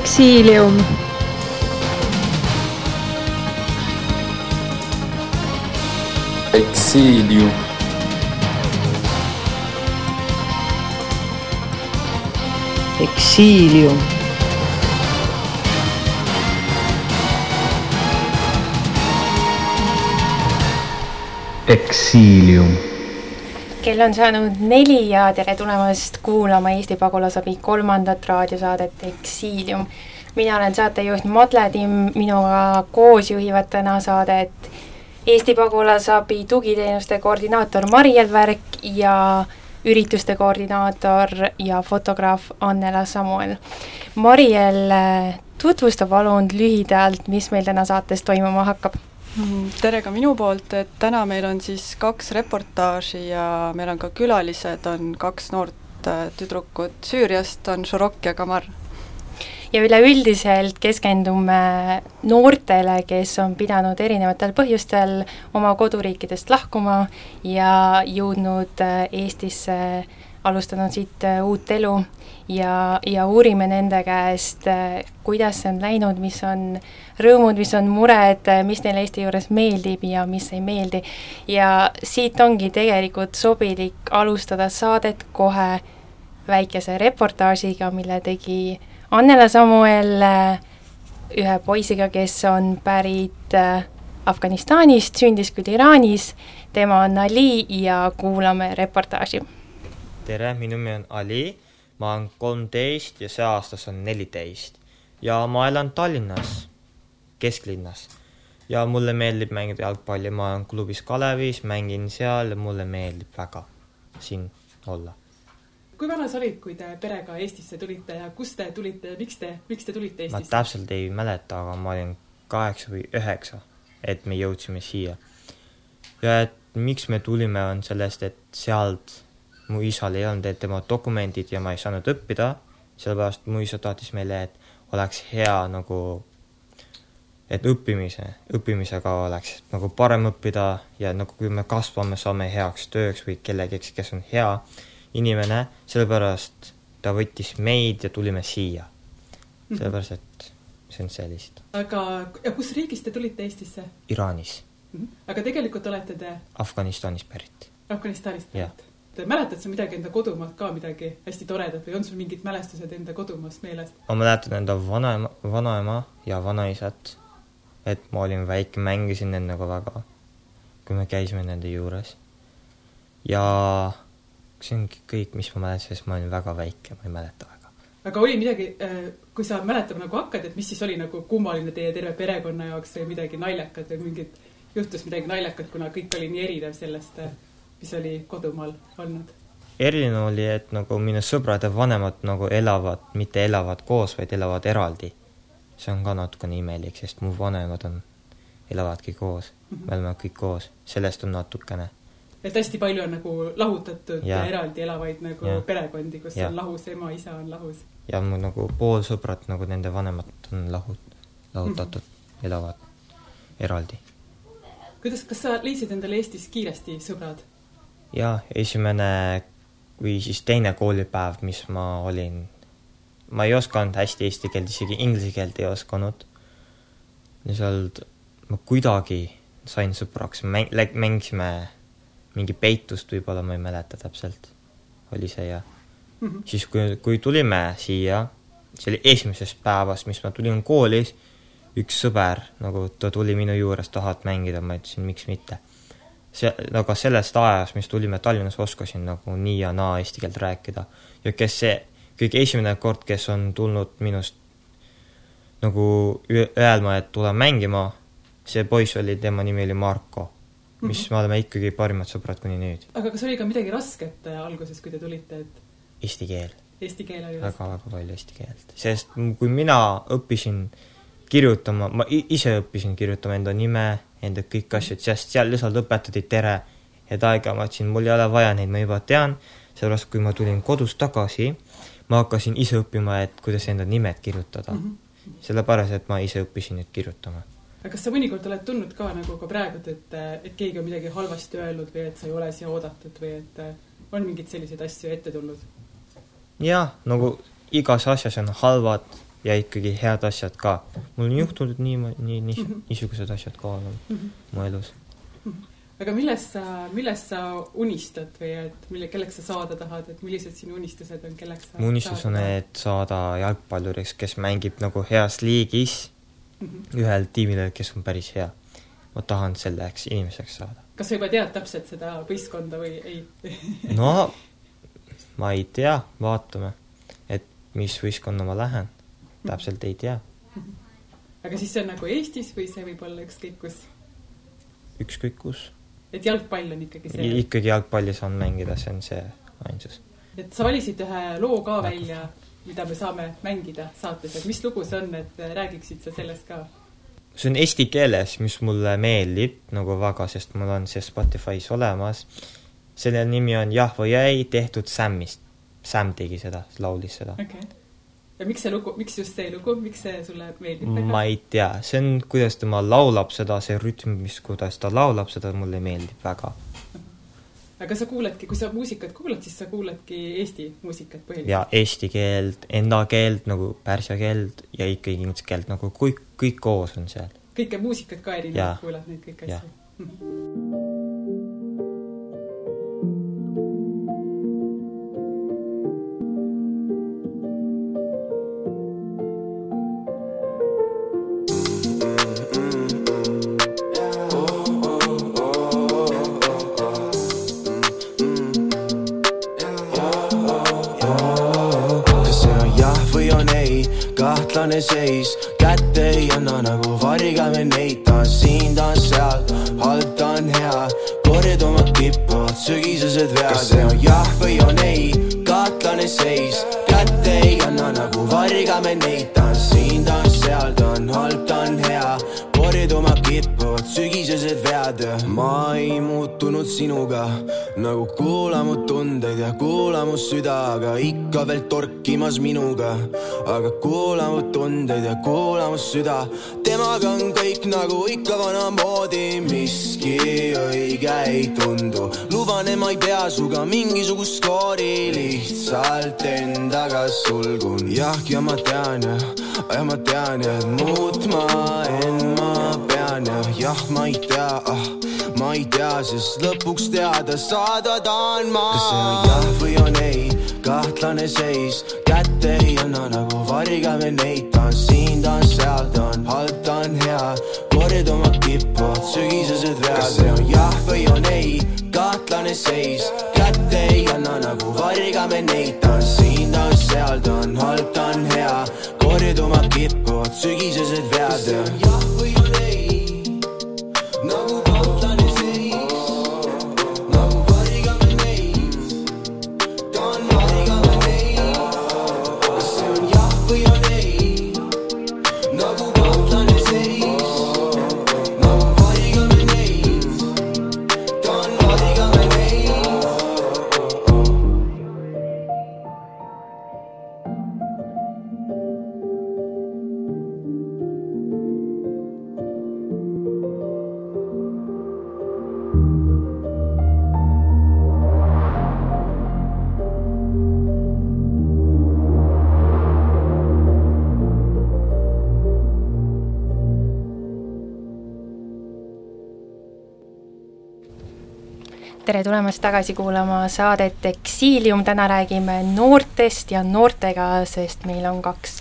Exilium. Exilium. Exilium. Exilium. Kell on saanud neli ja tere tulemast kuulama Eesti Pagulasabi kolmandat raadiosaadet Exilium. mina olen saatejuht Madle Timm, minuga koos juhivad täna saadet Eesti Pagulasabi tugiteenuste koordinaator Mari-Jel Värk ja ürituste koordinaator ja fotograaf Annela Samuel. Mari-Jel, tutvusta palun lühidalt, mis meil täna saates toimuma hakkab tere ka minu poolt, et täna meil on siis kaks reportaaži ja meil on ka külalised, on kaks noort äh, tüdrukut Süüriast, on Shorok ja Kamar. ja üleüldiselt keskendume noortele, kes on pidanud erinevatel põhjustel oma koduriikidest lahkuma ja jõudnud äh, Eestisse, alustanud siit äh, uut elu ja, ja uurime nende käest, kuidas see on läinud, mis on rõõmud, mis on mured, mis neile Eesti juures meeldib ja mis ei meeldi. ja siit ongi tegelikult sobilik alustada saadet kohe väikese reportaažiga, mille tegi Annela Samuel ühe poisiga, kes on pärit Afganistanist, sündis küll Iraanis, tema on Ali ja kuulame reportaaži. tere, minu nimi on Ali, ma olen kolmteist ja see aasta on neliteist ja ma elan Tallinnas kesklinnas. ja mulle meeldib mängida jalgpalli, ma olen klubis Kalevis, mängin seal ja mulle meeldib väga siin olla. kui vana sa olid, kui te perega Eestisse tulite ja kust te tulite ja miks te, miks te tulite Eestisse? ma täpselt ei mäleta, aga ma olin kaheksa või üheksa, et me jõudsime siia. ja et miks me tulime, on sellest, et sealt mu isal ei olnud tema dokumendid ja ma ei saanud õppida, sellepärast mu isa tahtis meile, et oleks hea nagu et õppimise, õppimisega oleks nagu parem õppida ja nagu kui me kasvame, saame heaks tööks või kellegiks, kes on hea inimene, sellepärast ta võttis meid ja tulime siia. Mhm. sellepärast, et see on see lihtsalt. aga, ja kus riigist te tulite Eestisse? Iraanis mm. -hmm. aga tegelikult olete te? Afganistanist pärit. Afganistanist pärit. Mäletad sa midagi enda kodumaalt ka, midagi hästi toredat või on sul mingid mälestused enda kodumaast meelest? ma mäletan enda vanaema, vanaema ja vanaisat et ma olin väike, mängisin nendega väga, kui me käisime nende juures. ja see ongi kõik, mis ma mäletan, sest ma olin väga väike, ma ei mäleta väga. aga oli midagi, äh, kui sa mäletama nagu hakkad, et mis siis oli nagu kummaline teie terve perekonna jaoks või midagi naljakat või mingit, juhtus midagi naljakat, kuna kõik oli nii erinev sellest, äh, mis oli kodumaal olnud? eriline oli, et nagu minu sõbrad ja vanemad nagu elavad, mitte elavad koos, vaid elavad eraldi see on ka natukene imelik, sest mu vanemad on, elavadki koos mm, -hmm. me oleme kõik koos, sellest on natukene. et hästi palju on nagu lahutatud ja, ja eraldi elavaid nagu ja. perekondi, kus ja. on lahus ema, isa on lahus. ja mu nagu poolsõbrad, nagu nende vanemad on lahut-, lahutatud mm, -hmm. elavad eraldi. kuidas, kas sa leidsid endale Eestis kiiresti sõbrad? Jaa, esimene või siis teine koolipäev, mis ma olin ma ei osanud hästi eesti keelt, isegi inglise keelt ei osanud. ja sealt ma kuidagi sain sõbraks, mäng-, mängisime mingi peitust võib-olla, ma ei mäleta täpselt, oli see ja mm -hmm. siis, kui, kui tulime siia, see oli esimesest päevast, mis ma tulin koolis, üks sõber nagu, ta tuli minu juures, tahad mängida, ma ütlesin, miks mitte. See, aga sellest ajast, mis tulime Tallinnas, oskasin nagu nii ja naa eesti keelt rääkida ja kes see kõige esimene kord, kes on tulnud minust nagu öelma, et tule mängima, see poiss oli, tema nimi oli Marko, mis mm -hmm. me oleme ikkagi parimad sõbrad kuni nüüd. aga kas oli ka midagi rasket äh, alguses, kui te tulite, et Eesti keel. Eesti keel oli väga, väga palju eesti keelt, sest kui mina õppisin kirjutama, ma ise õppisin kirjutama enda nime, enda kõik asjad, sest seal lihtsalt õpetati tere ja aega ma ütlesin, mul ei ole vaja neid, ma juba tean, sellepärast kui ma tulin kodust tagasi, ma hakkasin ise õppima, et kuidas enda nimed kirjutada mm. -hmm. sellepärast, et ma ise õppisin nüüd kirjutama. aga kas sa mõnikord oled tundnud ka nagu ka praegult, et, et keegi on midagi halvasti öelnud või et sa ei ole siia oodatud või et on mingeid selliseid asju ette tulnud? jah, nagu igas asjas on halvad ja ikkagi head asjad ka. mul on juhtunud nii, nii, nii, niisugused asjad ka olnud mm -hmm. mu elus. aga millest sa, millest sa unistad või et mille, kelleks sa saada tahad, et millised sinu unistused on, kelleks sa mu unistus on, et saada jalgpalluriks, kes mängib nagu heas liigis mm -hmm. ühel tiimil, kes on päris hea. ma tahan selleks inimeseks saada. kas sa juba tead täpselt seda võistkonda või ei no ma ei tea, vaatame, et mis võistkonna ma lähen täpselt ei tea. aga siis see on nagu Eestis või see võib olla ükskõik kus? ükskõik kus. et jalgpall on ikkagi see? ikkagi jalgpalli saan mängida, see on see ainsus. et sa valisid ühe loo ka välja, mida me saame mängida saates, et mis lugu see on, et räägiksid sa sellest ka? see on eesti keeles, mis mulle meeldib nagu väga, sest mul on see Spotify's olemas. selle nimi on Jah või ei, tehtud Samist. Sam tegi seda, laulis seda okay ja miks see lugu, miks just see lugu, miks see sulle meeldib väga? ma ei tea, see on, kuidas tema laulab seda, see rütm, mis, kuidas ta laulab seda, mulle meeldib väga. aga sa kuuledki, kui sa muusikat kuulad, siis sa kuuladki Eesti muusikat põhiliselt? jaa, eesti keelt, enda keelt nagu pärsia keelt ja ikkagi inglise keelt nagu kõik, kõik koos on seal. kõike muusikat ka erinevalt kuulad neid kõiki asju? kahtlane seis, kätte ei anna nagu varigame neid, ta on siin, ta on seal, halb, ta on hea, korduma kippuvad sügisesed vead. kas see on jah või on ei, kahtlane seis, kätte ei anna nagu varigame neid, ta on siin, ta on seal, ta on halb, sügisesed vead. ma ei muutunud sinuga nagu kuula mu tundeid ja kuula mu süda, aga ikka veel torkimas minuga. aga kuula mu tundeid ja kuula mu süda, temaga on kõik nagu ikka vanamoodi, miski õige ei tundu. luban, et ma ei pea suga mingisugust skoori, lihtsalt endaga sulgun. jah, ja ma tean ja, ja ma tean ja, muutma end ma pean ja, jah, ma ei tea ah ma ei tea, sest lõpuks teada saada tahan ma. kas see on jah või on ei, kahtlane seis, kätte ei anna nagu varigame neid, ta on siin, ta on seal, ta on halb, ta on hea, korjad oma kippuvad sügisesed vead. kas see on jah või on ei, kahtlane seis, kätte ei anna nagu varigame neid, ta on siin, ta on seal, ta on halb, ta on hea, korjad oma kippuvad sügisesed vead. kas see on jah või tere tulemast tagasi kuulama saadet Eksiilium, täna räägime noortest ja noortega, sest meil on kaks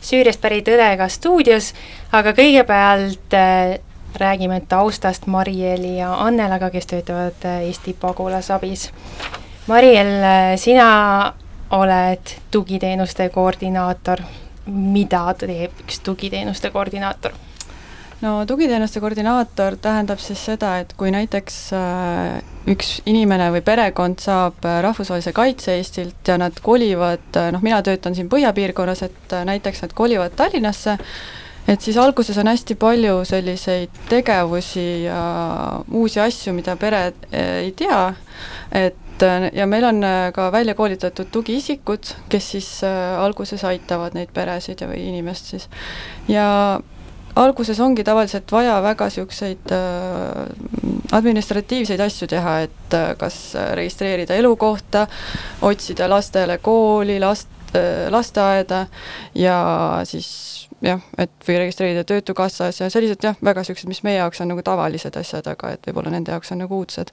Süüriast pärit õde ka stuudios, aga kõigepealt äh, räägime taustast Marieli ja Annelaga, kes töötavad äh, Eesti pagulasabis. Mariel, äh, sina oled tugiteenuste koordinaator. mida teeb üks tugiteenuste koordinaator? No tugiteenuste koordinaator tähendab siis seda, et kui näiteks äh, üks inimene või perekond saab äh, rahvusvahelise kaitse Eestilt ja nad kolivad, äh, noh, mina töötan siin põhjapiirkonnas, et näiteks nad kolivad Tallinnasse, et siis alguses on hästi palju selliseid tegevusi ja uusi asju, mida pere ei tea, et ja meil on ka välja koolitatud tugiisikud, kes siis alguses aitavad neid peresid ja, või inimest siis. ja alguses ongi tavaliselt vaja väga niisuguseid äh, administratiivseid asju teha, et äh, kas registreerida elukohta, otsida lastele kooli, last, lasteaeda ja siis jah, et või registreerida Töötukassas ja sellised jah, väga niisugused, mis meie jaoks on nagu tavalised asjad, aga et võib-olla nende jaoks on nagu uudsed.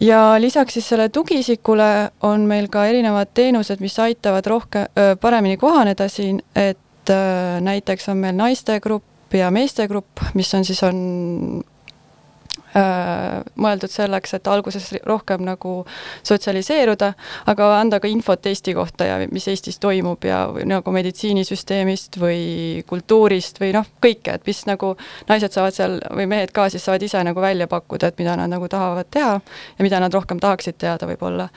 ja lisaks siis selle tugiisikule on meil ka erinevad teenused, mis aitavad rohkem, paremini kohaneda siin, et näiteks on meil naistegrupp ja meestegrupp, mis on siis, on Äh, mõeldud selleks, et alguses rohkem nagu sotsialiseeruda, aga anda ka infot Eesti kohta ja mis Eestis toimub ja nagu meditsiinisüsteemist või kultuurist või noh, kõike, et mis nagu naised saavad seal või mehed ka siis saavad ise nagu välja pakkuda, et mida nad nagu tahavad teha ja mida nad rohkem tahaksid teada võib-olla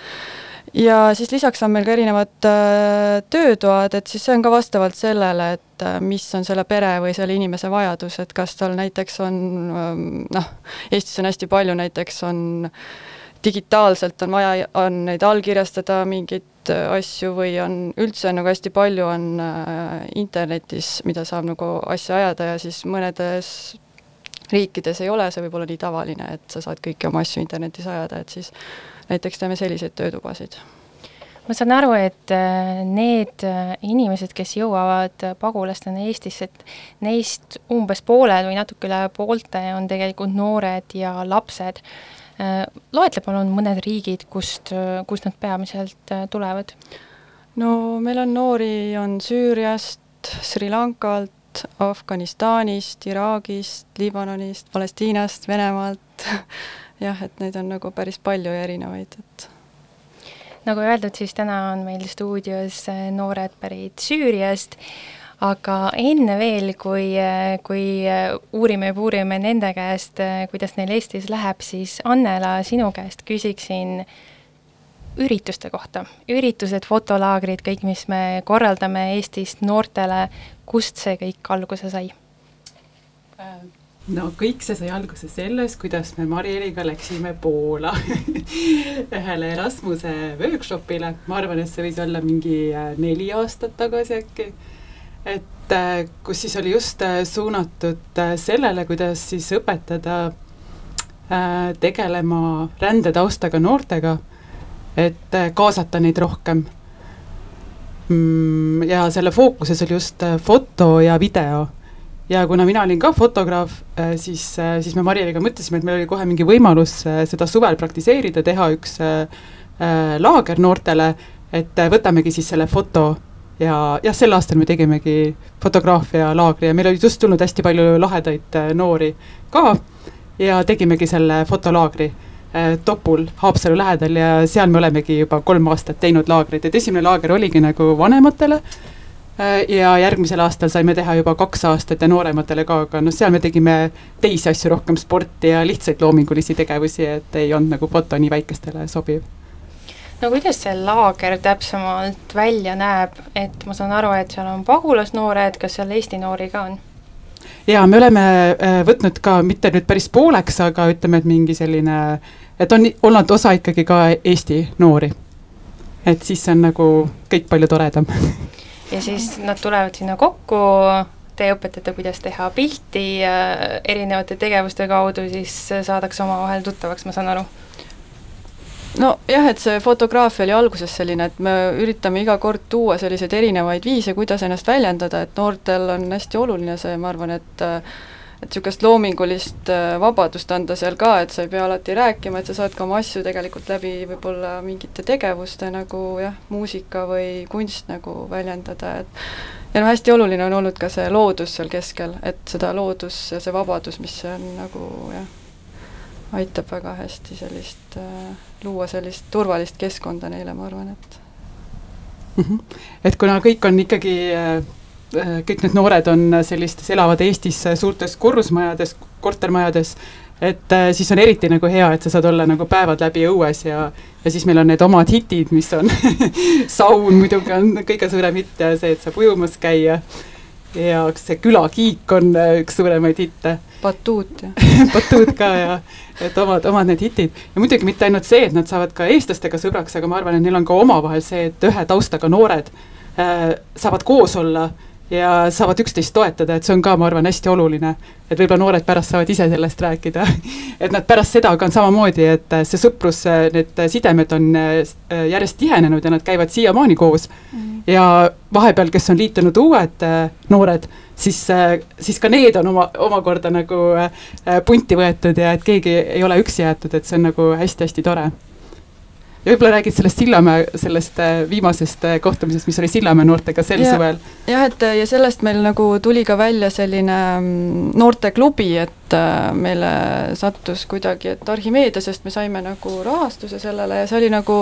ja siis lisaks on meil ka erinevad äh, töötoad, et siis see on ka vastavalt sellele, et äh, mis on selle pere või selle inimese vajadus, et kas tal näiteks on ähm, noh, Eestis on hästi palju, näiteks on digitaalselt on vaja, on neid allkirjastada, mingeid äh, asju või on üldse nagu hästi palju on internetis, mida saab nagu asja ajada ja siis mõnedes riikides ei ole see võib-olla nii tavaline, et sa saad kõiki oma asju internetis ajada, et siis näiteks teeme selliseid töötubasid ma saan aru, et äh, need äh, inimesed, kes jõuavad pagulastena Eestisse, et neist umbes pooled või natuke üle poolte on tegelikult noored ja lapsed. Äh, loetle palun mõned riigid, kust, kust nad peamiselt tulevad? no meil on noori, on Süüriast, Sri Lankalt, Afganistanist, Iraagist, Liibanonist, Palestiinast, Venemaalt jah, et neid on nagu päris palju ja erinevaid, et nagu öeldud, siis täna on meil stuudios äh, noored pärit Süüriast, aga enne veel, kui, äh, kui äh, uurime ja puurime nende käest, kuidas neil Eestis läheb, siis Annela, sinu käest küsiksin ürituste kohta, üritused, fotolaagrid, kõik, mis me korraldame Eestis noortele, kust see kõik alguse sai? No kõik see sai alguse sellest, kuidas me Marieliga läksime Poola ühele Erasmuse workshopile, ma arvan, et see võis olla mingi äh, neli aastat tagasi äkki. et äh, kus siis oli just äh, suunatud sellele, kuidas siis õpetada tegelema rändetaustaga noortega, et kaasata neid rohkem. Mm, ja selle fookuses oli just foto ja video ja kuna mina olin ka fotograaf, äh, siis, äh, siis me Marieliga mõtlesime, et meil oli kohe mingi võimalus äh, seda suvel praktiseerida, teha üks laager noortele, et võtamegi siis selle foto. Ja jah, sel aastal me tegimegi fotograafia laagri ja meil oli just tulnud hästi palju lahedaid noori ka ja tegimegi selle fotolaagri Topul Haapsalu lähedal ja seal me olemegi juba kolm aastat teinud laagrit, et esimene laager oligi nagu vanematele ja järgmisel aastal saime teha juba kaks aastat ja noorematele ka, aga noh, seal me tegime teisi asju, rohkem sporti ja lihtsaid loomingulisi tegevusi, et ei olnud nagu foto nii väikestele sobiv no kuidas see laager täpsemalt välja näeb, et ma saan aru, et seal on pagulasnoored, kas seal Eesti noori ka on? jaa, me oleme äh, võtnud ka mitte nüüd päris pooleks, aga ütleme, et mingi selline, et on olnud osa ikkagi ka Eesti noori. et siis on nagu kõik palju toredam ja siis nad tulevad sinna kokku, te õpetate, kuidas teha pilti erinevate tegevuste kaudu siis saadakse omavahel tuttavaks, ma saan aru? nojah, et see fotograafia oli alguses selline, et me üritame iga kord tuua selliseid erinevaid viise, kuidas ennast väljendada, et noortel on hästi oluline see, ma arvan, et et niisugust loomingulist vabadust anda seal ka, et sa ei pea alati rääkima, et sa saad ka oma asju tegelikult läbi võib-olla mingite tegevuste nagu jah, muusika või kunst nagu väljendada, et ja noh, hästi oluline on olnud ka see loodus seal keskel, et seda loodus ja see vabadus, mis on nagu jah, aitab väga hästi sellist äh,, luua sellist turvalist keskkonda neile, ma arvan, et mm. -hmm. et kuna kõik on ikkagi äh, äh, kõik need noored on sellistes, elavad Eestis suurtes korrusmajades, kortermajades, et äh, siis on eriti nagu hea, et sa saad olla nagu päevad läbi õues ja ja siis meil on need omad hitid, mis on saun muidugi on kõige suurem hitt ja see, et saab ujumas käia. Ja see külakiik on äh, üks suuremaid hitte. batuut batuut ka ja et omad, omad need hitid. Ja muidugi mitte ainult see, et nad saavad ka eestlastega sõbraks, aga ma arvan, et neil on ka omavahel see, et ühe taustaga noored äh, saavad koos olla ja saavad üksteist toetada, et see on ka, ma arvan, hästi oluline. et võib-olla noored pärast saavad ise sellest rääkida et nad pärast seda ka on samamoodi, et see sõprus, need sidemed on äh, järjest tihenenud ja nad käivad siiamaani koos mm. ja vahepeal, kes on liitunud uued äh, noored, siis, äh, siis ka need on oma, omakorda nagu punti võetud ja et keegi ei ole üksi jäetud, et see on nagu hästi-hästi tore ja võib-olla räägid sellest Sillamäe, sellest äh, viimasest äh, kohtumisest, mis oli Sillamäe noortega sel ja, suvel? jah, et ja sellest meil nagu tuli ka välja selline mm, noorteklubi, et äh, meile sattus kuidagi, et Archimedes, sest me saime nagu rahastuse sellele ja see oli nagu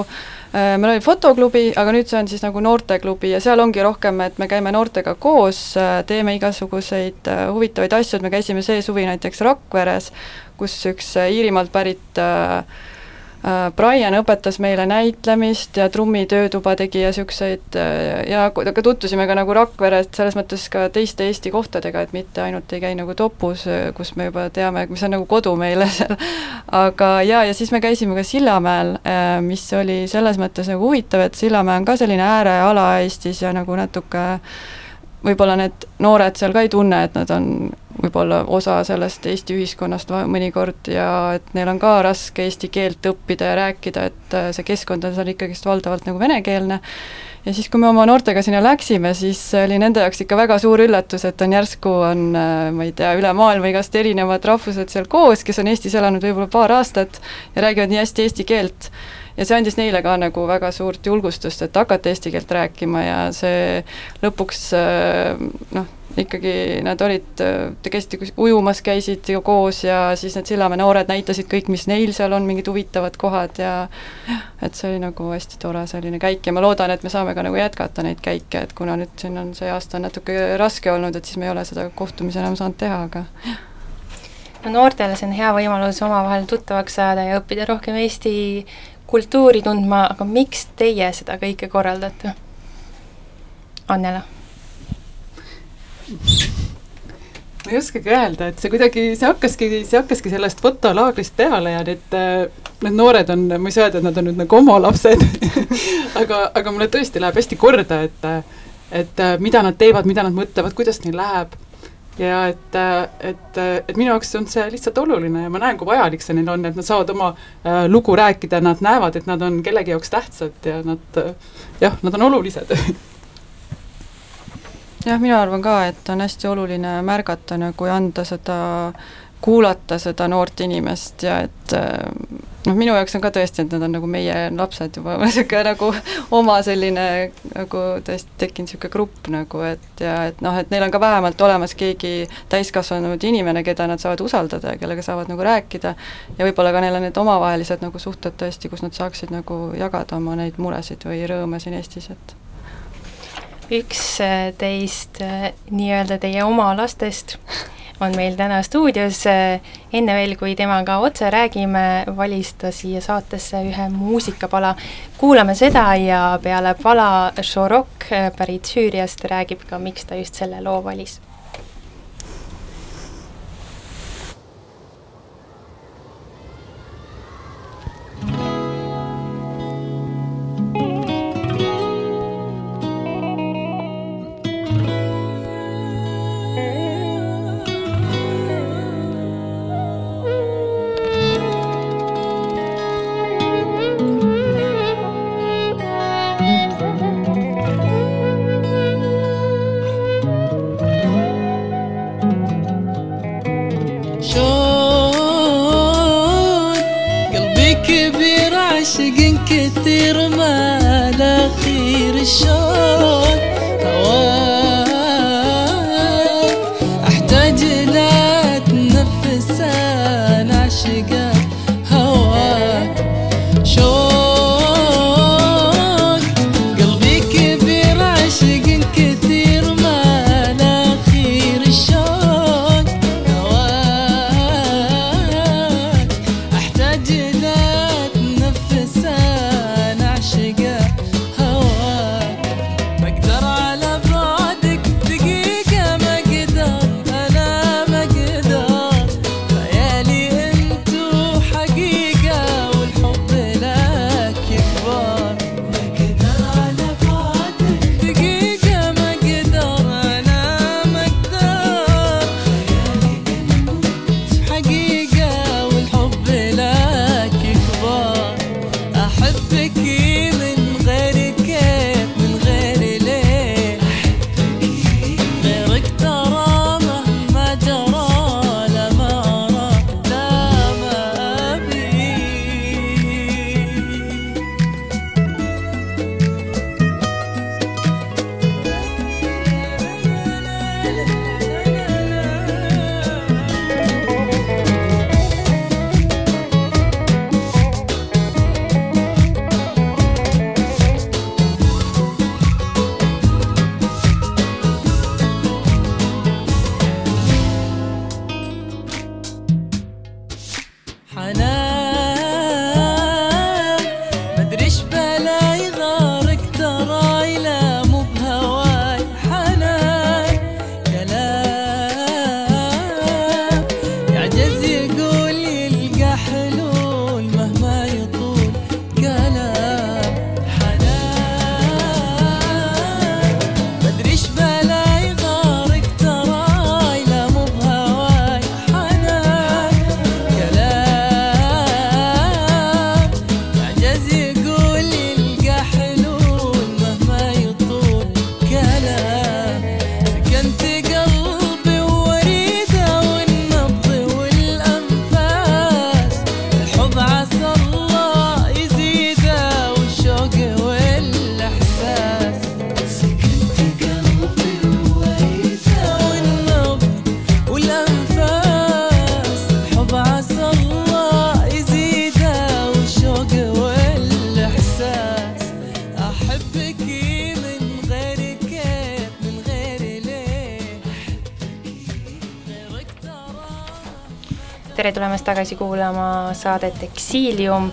meil oli fotoklubi, aga nüüd see on siis nagu noorteklubi ja seal ongi rohkem, et me käime noortega koos, teeme igasuguseid huvitavaid asju, et me käisime see suvi näiteks Rakveres, kus üks Iirimaalt pärit äh, Äh, Brian õpetas meile näitlemist ja trummitöötuba tegi ja niisuguseid äh, ja aga tutvusime ka nagu Rakveres selles mõttes ka teiste Eesti kohtadega, et mitte ainult ei käi nagu Topus, äh, kus me juba teame, mis on nagu kodu meile seal, aga jaa, ja siis me käisime ka Sillamäel, mis oli selles mõttes nagu huvitav, et Sillamäe on ka selline ääreala Eestis ja nagu natuke võib-olla need noored seal ka ei tunne, et nad on võib-olla osa sellest Eesti ühiskonnast mõnikord ja et neil on ka raske eesti keelt õppida ja rääkida, et äh, see keskkond on seal ikkagist valdavalt nagu venekeelne, ja siis, kui me oma noortega sinna läksime, siis oli nende jaoks ikka väga suur üllatus, et on järsku on, äh, ma ei tea, üle maailma igast erinevad rahvused seal koos, kes on Eestis elanud võib-olla paar aastat ja räägivad nii hästi eesti keelt ja see andis neile ka nagu väga suurt julgustust, et hakata eesti keelt rääkima ja see lõpuks äh, noh, ikkagi nad olid, te käisite ujumas, käisid ju koos ja siis need Sillamäe noored näitasid kõik, mis neil seal on, mingid huvitavad kohad ja et see oli nagu hästi tore selline käik ja ma loodan, et me saame ka nagu jätkata neid käike, et kuna nüüd siin on see aasta natuke raske olnud, et siis me ei ole seda kohtumisi enam saanud teha, aga no noortele see on hea võimalus omavahel tuttavaks saada ja õppida rohkem Eesti kultuuri tundma, aga miks teie seda kõike korraldate? Annela ma ei oskagi öelda, et see kuidagi, see hakkaski, see hakkaski sellest fotolaagrist peale ja need, need noored on, ma ei saa öelda, et nad on nüüd nagu oma lapsed aga, aga mulle tõesti läheb hästi korda, et et mida nad teevad, mida nad mõtlevad, kuidas neil läheb ja et, et, et minu jaoks on see lihtsalt oluline ja ma näen, kui vajalik see neil on, et nad saavad oma äh, lugu rääkida, nad näevad, et nad on kellegi jaoks tähtsad ja nad jah, nad on olulised. Jah, mina arvan ka, et on hästi oluline märgata nagu ja anda seda, kuulata seda noort inimest ja et noh, minu jaoks on ka tõesti, et nad on nagu meie lapsed juba, niisugune nagu oma selline nagu tõesti tekkinud niisugune grupp nagu, et ja et noh, et neil on ka vähemalt olemas keegi täiskasvanud inimene, keda nad saavad usaldada ja kellega saavad nagu rääkida. Ja võib-olla ka neil on need omavahelised nagu suhted tõesti, kus nad saaksid nagu jagada oma neid muresid või rõõme siin Eestis, et üks äh, teist äh, nii-öelda teie oma lastest on meil täna stuudios. Äh, enne veel, kui temaga otse räägime, valis ta siia saatesse ühe muusikapala. kuulame seda ja peale pala Shorok pärit Süüriast räägib ka, miks ta just selle loo valis tulemast tagasi kuulama saadet Exilium.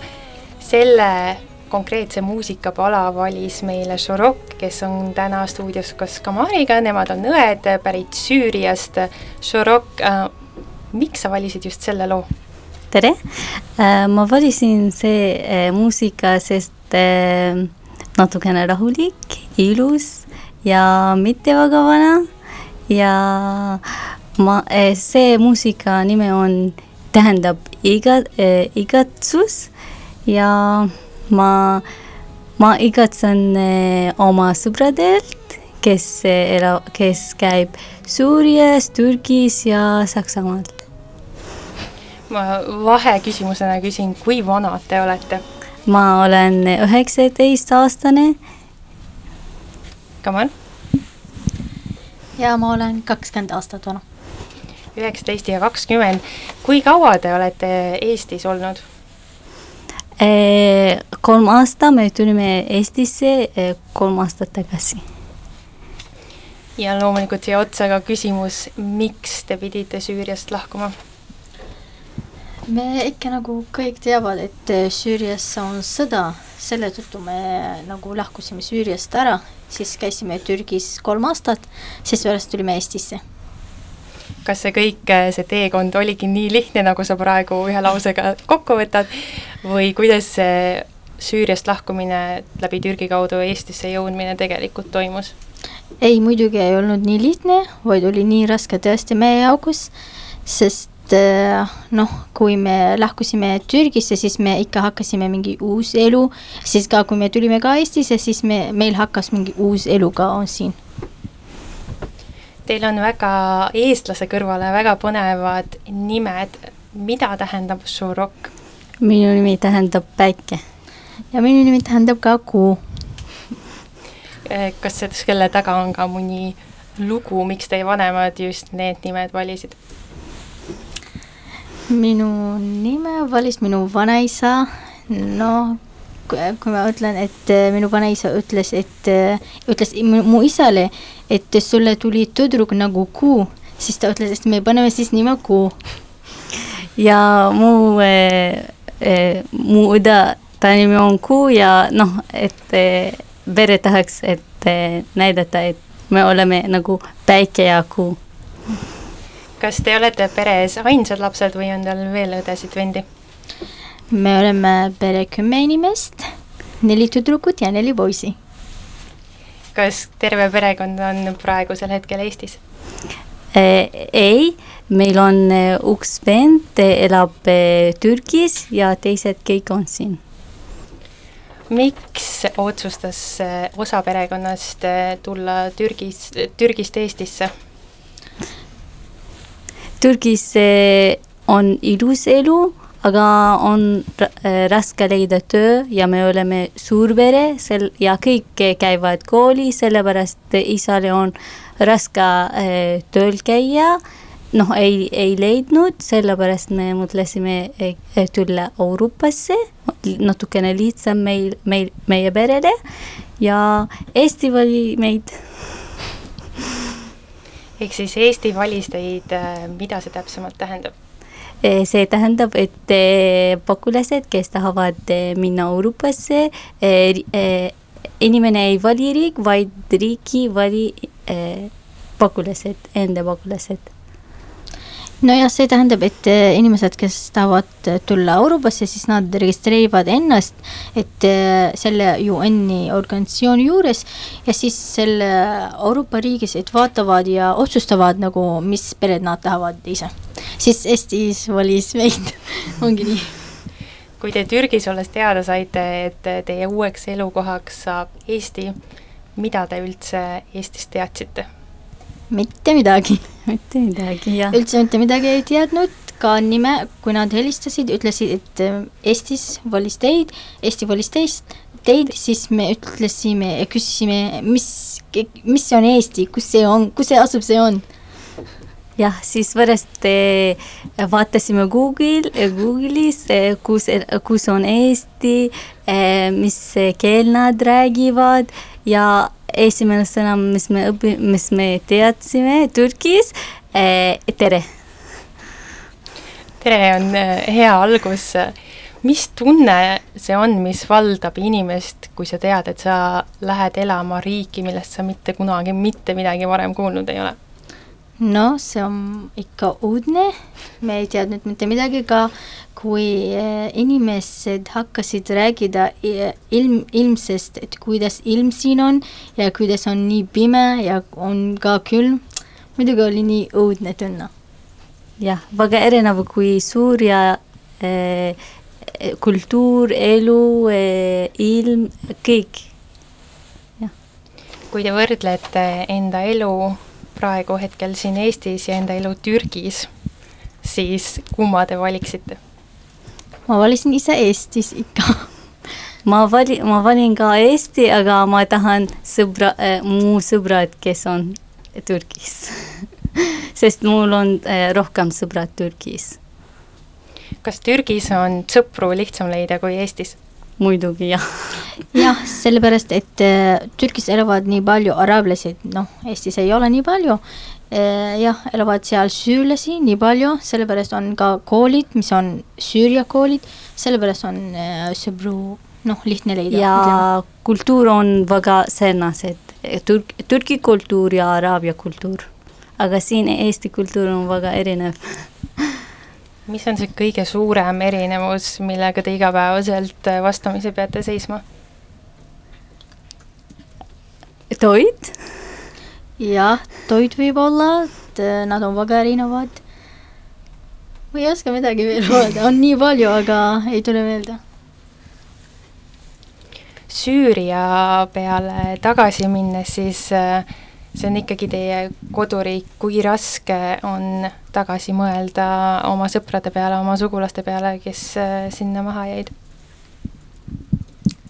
selle konkreetse muusikapala valis meile Šorok, kes on täna stuudios koos Kamariga, nemad on õed pärit Süüriast. Šorok äh,, miks sa valisid just selle loo? tere äh,, ma valisin see äh, muusika, sest äh, natukene rahulik, ilus ja mitte väga vana ja ma, äh, see muusika nimi on tähendab iga äh,, igatsus ja ma, ma igatsen äh, oma sõbradelt, kes äh, elab, kes käib Suurias, Türgis ja Saksamaal. ma vaheküsimusena küsin, kui vanad te olete? ma olen üheksateistaastane. Kamal? ja ma olen kakskümmend aastat vana üheksateist ja kakskümmend. kui kaua te olete Eestis olnud? kolm aasta, me tulime Eestisse kolm aastat tagasi. ja loomulikult siia otsa ka küsimus, miks te pidite Süüriast lahkuma? me ikka nagu kõik teavad, et Süürias on sõda, selle tõttu me nagu lahkusime Süüriast ära, siis käisime Türgis kolm aastat, siis pärast tulime Eestisse kas see kõik, see teekond oligi nii lihtne, nagu sa praegu ühe lausega kokku võtad, või kuidas see Süüriast lahkumine läbi Türgi kaudu Eestisse jõudmine tegelikult toimus? ei, muidugi ei olnud nii lihtne, vaid oli nii raske tõesti meie jaoks, sest äh, noh, kui me lahkusime Türgisse, siis me ikka hakkasime mingi uus elu, siis ka kui me tulime ka Eestisse, siis me, meil hakkas mingi uus elu ka on siin Teil on väga eestlase kõrvale väga põnevad nimed, mida tähendab Šurok? minu nimi tähendab päike. ja minu nimi tähendab ka kuu. Eh, kas selle taga on ka mõni lugu, miks teie vanemad just need nimed valisid? minu nime valis minu vanaisa, noh, kui ma ütlen, et äh, minu vanaisa ütles, et äh, ütles mu isale, et sulle tuli tüdruk nagu kuu, siis ta ütles, et me paneme siis nime kuu. ja mu äh,, äh, mu õde, ta nimi on Kuu ja noh, et äh, pere tahaks, et äh, näidata, et me oleme nagu päike ja kuu. kas te olete peres ainsad lapsed või on teil veel õdesid-vendi? Me oleme pere kümme inimest, neli tüdrukut ja neli poisi. kas terve perekond on praegusel hetkel Eestis? Äh, ei, meil on äh, üks vend, elab äh, Türgis ja teised kõik on siin. miks otsustas osa perekonnast tulla Türgis, Türgist Eestisse? Türgis on ilus elu aga on äh, raske leida töö ja me oleme suurpere sel- ja kõik käivad kooli, sellepärast isale on raske äh, tööl käia. noh, ei, ei leidnud, sellepärast me mõtlesime äh, tulla Euroopasse, natukene lihtsam meil, meil, meie perele ja Eesti vali meid ehk siis Eesti valis teid, mida see täpsemalt tähendab? Eh, see tähendab, et eh, pagulased, kes tahavad eh, minna Euroopasse, inimene ei vali riik, vaid riiki vali pagulased, enda pagulased nojah, see tähendab, et inimesed, kes tahavad tulla Euroopasse, siis nad registreerivad ennast, et selle UN-i organisatsiooni juures ja siis selle Euroopa riigis, et vaatavad ja otsustavad nagu, mis pered nad tahavad ise siis Eestis valis meid ongi nii. kui te Türgis olles teada saite, et teie uueks elukohaks saab Eesti, mida te üldse Eestist teadsite? Mitte midagi. mitte midagi, jah. üldse mitte midagi ei teadnud, ka nime, kui nad helistasid, ütlesid, et äh, Eestis valis teid, Eesti valis teist, teid, siis me ütlesime, küsisime, mis, mis on Eesti, kus see on, kus see asub, see on jah, siis pärast eh, vaatasime Google, Google'is, eh, kus, kus on Eesti, mis keel nad räägivad ja esimene sõna, mis me õpi-, mis me teadsime Türgis, tere. tere on äh, hea algus. mis tunne see on, mis valdab inimest, kui sa tead, et sa lähed elama riiki, millest sa mitte kunagi mitte midagi varem kuulnud ei ole? No see on ikka uudne, me ei teadnud mitte midagi, ka kui eh, inimesed hakkasid rääkida ilm, ilmsest, et kuidas ilm siin on ja kuidas on nii pime ja on ka külm, muidugi oli nii õudne tunne. Jah, väga erinev kui Suuria eh, kultuur, elu eh,, ilm, kõik. kui te võrdlete enda elu praegu hetkel siin Eestis ja enda elu Türgis, siis kumma te valiksite? ma valisin ise Eestis ikka ma vali-, ma valin ka Eesti, aga ma tahan sõbra äh,, mu sõbrad, kes on Türgis sest mul on äh, rohkem sõbrad Türgis. kas Türgis on sõpru lihtsam leida kui Eestis? Muidugi jah. jah, sellepärast, et äh, Türgis elavad nii palju araablasid, noh, Eestis ei ole nii palju äh,, jah, elavad seal süürlasi nii palju, sellepärast on ka koolid, mis on Süüria koolid, sellepärast on äh, sõbru noh, lihtne leida. ja ütleme. kultuur on väga sarnased, Türk-, Türgi kultuur ja Araabia kultuur aga siin Eesti kultuur on väga erinev mis on see kõige suurem erinevus, millega te igapäevaselt vastamisi peate seisma? toit? jah, toit võib olla, et äh, nad on väga erinevad. ma ei oska midagi veel öelda, on nii palju, aga ei tule meelde. Süüria peale tagasi minnes, siis äh, see on ikkagi teie koduriik, kui raske on tagasi mõelda oma sõprade peale, oma sugulaste peale, kes äh, sinna maha jäid?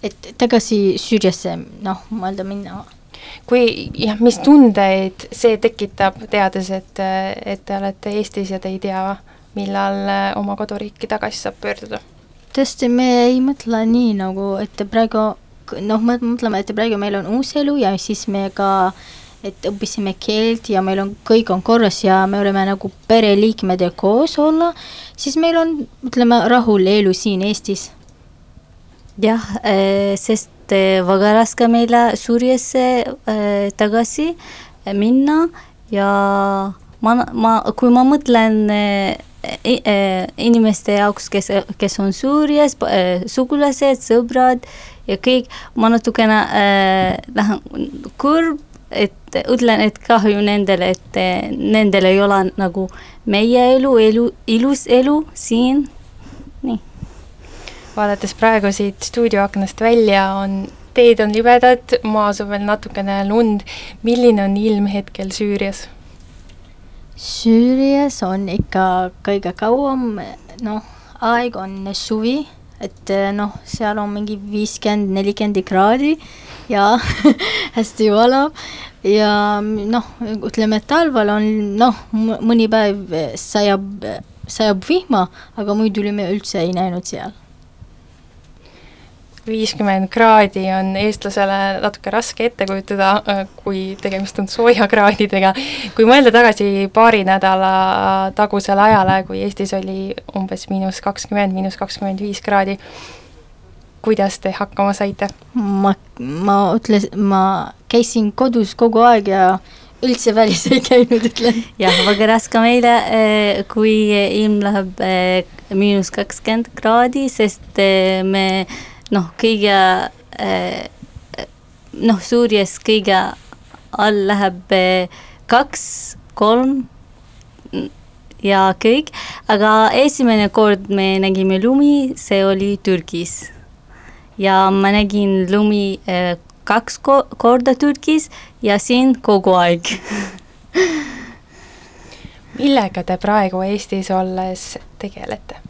et tagasi Süüriasse, noh, mõelda minna. kui jah, mis tundeid see tekitab, teades, et, et te olete Eestis ja te ei tea, millal äh, oma koduriiki tagasi saab pöörduda? tõesti, me ei mõtle nii nagu, et praegu noh, me mõtleme, et praegu meil on uus elu ja siis me ka äh, et õppisime keelt ja meil on, kõik on korras ja me oleme nagu pereliikmed ja koos olla, siis meil on, ütleme, rahul elu siin Eestis. jah, eh, sest eh, väga raske meile Süüriasse eh, tagasi minna ja ma, ma, kui ma mõtlen inimeste jaoks, kes, kes on Süürias, sugulased, sõbrad ja kõik, ma natukene lähen kurb et ütlen, et kahju nendele, et nendel ei ole nagu meie elu, elu, ilus elu siin, nii. vaadates praegu siit stuudioaknast välja, on, teed on libedad, maas on veel natukene lund, milline on ilm hetkel Süürias? Süürias on ikka kõige kauem, noh, aeg on suvi, et noh, seal on mingi viiskümmend, nelikümmend kraadi ja hästi valav ja noh, ütleme, et talvel on noh, mõni päev sajab, sajab vihma, aga muidu me üldse ei näinud seal. viiskümmend kraadi on eestlasele natuke raske ette kujutada, kui tegemist on soojakraadidega. kui mõelda tagasi paari nädala tagusele ajale, kui Eestis oli umbes miinus kakskümmend, miinus kakskümmend viis kraadi kuidas te hakkama saite? ma, ma ütles, ma käisin kodus kogu aeg ja üldse välis ei käinud, ütlen. jah, väga raske meile, eh, kui ilm läheb eh, miinus kakskümmend kraadi, sest eh, me noh, kõige noh, Suurias kõige all läheb kaks, kolm ja kõik, aga esimene kord me nägime lumi, see oli Türgis ja ma nägin lumi äh, kaks ko korda Türgis ja siin kogu aeg millega te praegu Eestis olles tegelete?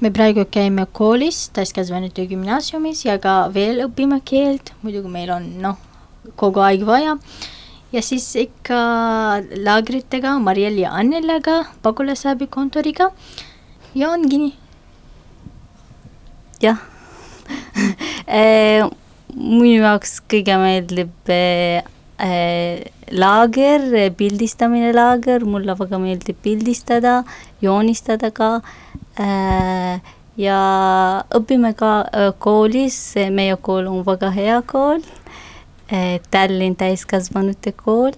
me praegu käime koolis, täiskasvanute gümnaasiumis ja ka veel õpime keelt, muidugi meil on noh, kogu aeg vaja. ja siis ikka laagritega, Mariel ja Annelaga, pagulasabikontoriga ja ongi nii. jah minu jaoks kõige meeldib laager, pildistamine laager, mulle väga meeldib pildistada, joonistada ka ja õpime ka koolis, meie kool on väga hea kool Tallinn täiskasvanute kool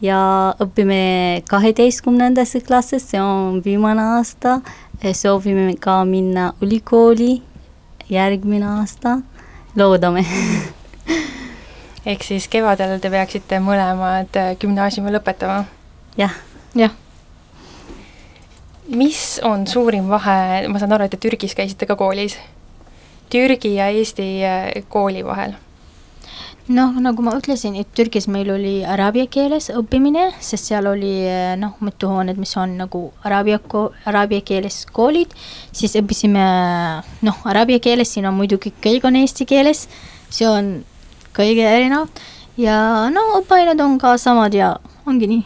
ja õpime kaheteistkümnendasse klassis, see on viimane aasta, soovime ka minna ülikooli järgmine aasta, loodame ehk siis kevadel te peaksite mõlemad äh, gümnaasiumi lõpetama? jah. jah. mis on suurim vahe, ma saan aru, et te Türgis käisite ka koolis, Türgi ja Eesti äh, kooli vahel noh, nagu ma ütlesin, et Türgis meil oli araabia keeles õppimine, sest seal oli eh, noh, mitu hoonet, mis on nagu araabia, araabia keeles koolid, siis õppisime noh, araabia keeles, siin on muidugi kõik on eesti keeles, see on kõige erinev. Ja no õppeained on ka samad ja ongi nii.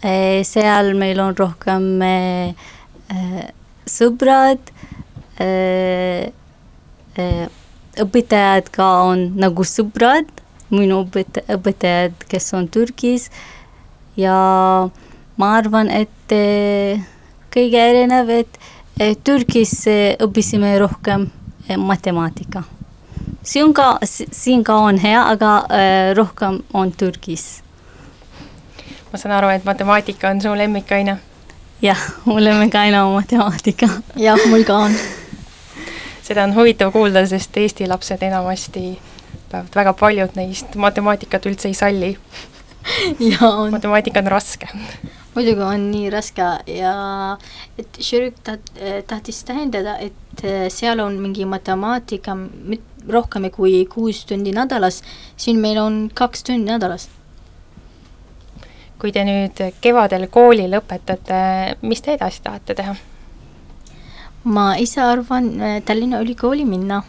Eh, seal meil on rohkem äh, sõbrad äh,, äh, õpetajad ka on nagu sõbrad, minu õpet-, õpetajad, kes on Türgis ja ma arvan, et eh, kõige erinev, et Türgis eh, õppisime rohkem eh, matemaatika. siin ka, siin ka on hea, aga rohkem on Türgis. ma saan aru, et matemaatika on su lemmikaine? jah, mu lemmikaine on matemaatika. jah, mul ka on seda on huvitav kuulda, sest Eesti lapsed enamasti, väga paljud neist matemaatikat üldse ei salli. matemaatika on raske. muidugi on nii raske ja et Šürük taht-, tahtis tähendada, et äh, seal on mingi matemaatika rohkem kui kuus tundi nädalas, siin meil on kaks tundi nädalas kui te nüüd kevadel kooli lõpetate, mis te edasi tahate teha? Ma ise arvan äh, Tallinna Ülikooli minna.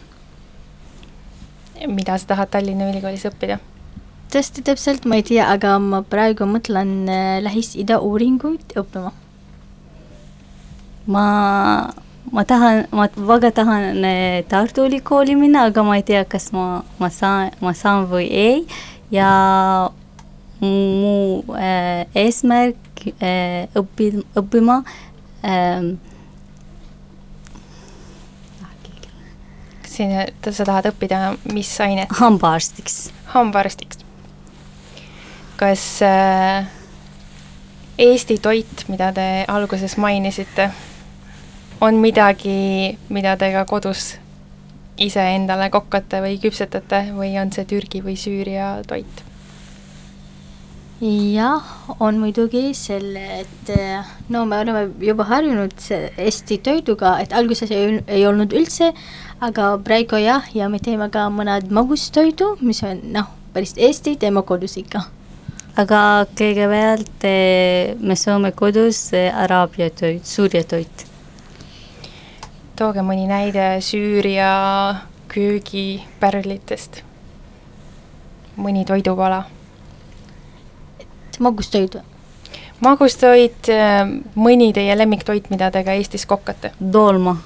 mida sa tahad Tallinna Ülikoolis õppida? tõesti täpselt ma ei tea, aga ma praegu mõtlen äh, Lähis-Ida uuringuid õppima. ma, ma tahan, ma väga tahan äh, Tartu Ülikooli minna, aga ma ei tea, kas ma, ma saan, ma saan või ei ja mu äh, eesmärk äh, õpi-, õppima äh, siin sa tahad õppida, mis ainet? hambaarstiks. hambaarstiks. kas äh, Eesti toit, mida te alguses mainisite, on midagi, mida te ka kodus iseendale kokkate või küpsetate või on see Türgi või Süüria toit? jah, on muidugi selle, et no me oleme juba harjunud Eesti toiduga, et alguses ei, ei olnud üldse, aga praegu jah, ja me teeme ka mõned magustoidu, mis on noh, päris Eesti, teeme kodus ikka. aga kõigepealt eh, me sööme kodus eh, araabia toit, Süüria toit. tooge mõni näide Süüria köögipärlitest, mõni toidupala. magustoit või? magustoit, eh, mõni teie lemmiktoit, mida te ka Eestis kokkate? dolma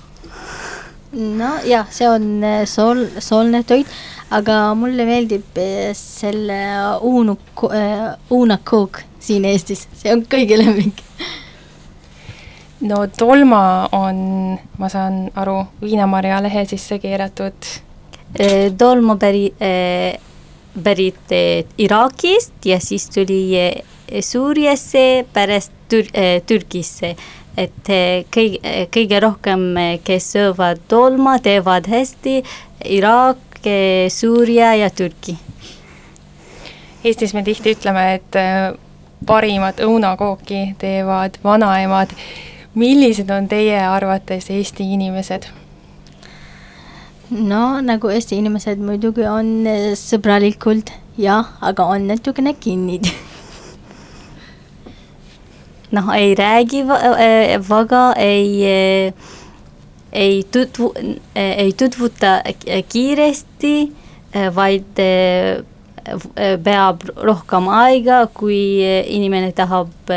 no jah, see on äh, sool, soolne toit, aga mulle meeldib äh, selle uunu, uunakook äh, siin Eestis, see on kõige lemmik. no tolma on, ma saan aru, viinamarja lehe sisse keeratud. tolma päri-, pärit Iraagist ja siis tuli Suuriasse, pärast Tür-, Türgisse et eh, kõige, eh, kõige rohkem, eh, kes söövad tolma, teevad hästi Iraak, Süüria ja Türgi. Eestis me tihti ütleme, et parimat õunakooki teevad vanaemad. millised on teie arvates Eesti inimesed? no nagu Eesti inimesed muidugi on sõbralikult jah, aga on natukene kinnid noh, ei räägi väga, ei, ei tutvu, ei tutvuta kiiresti, vaid peab rohkem aega, kui inimene tahab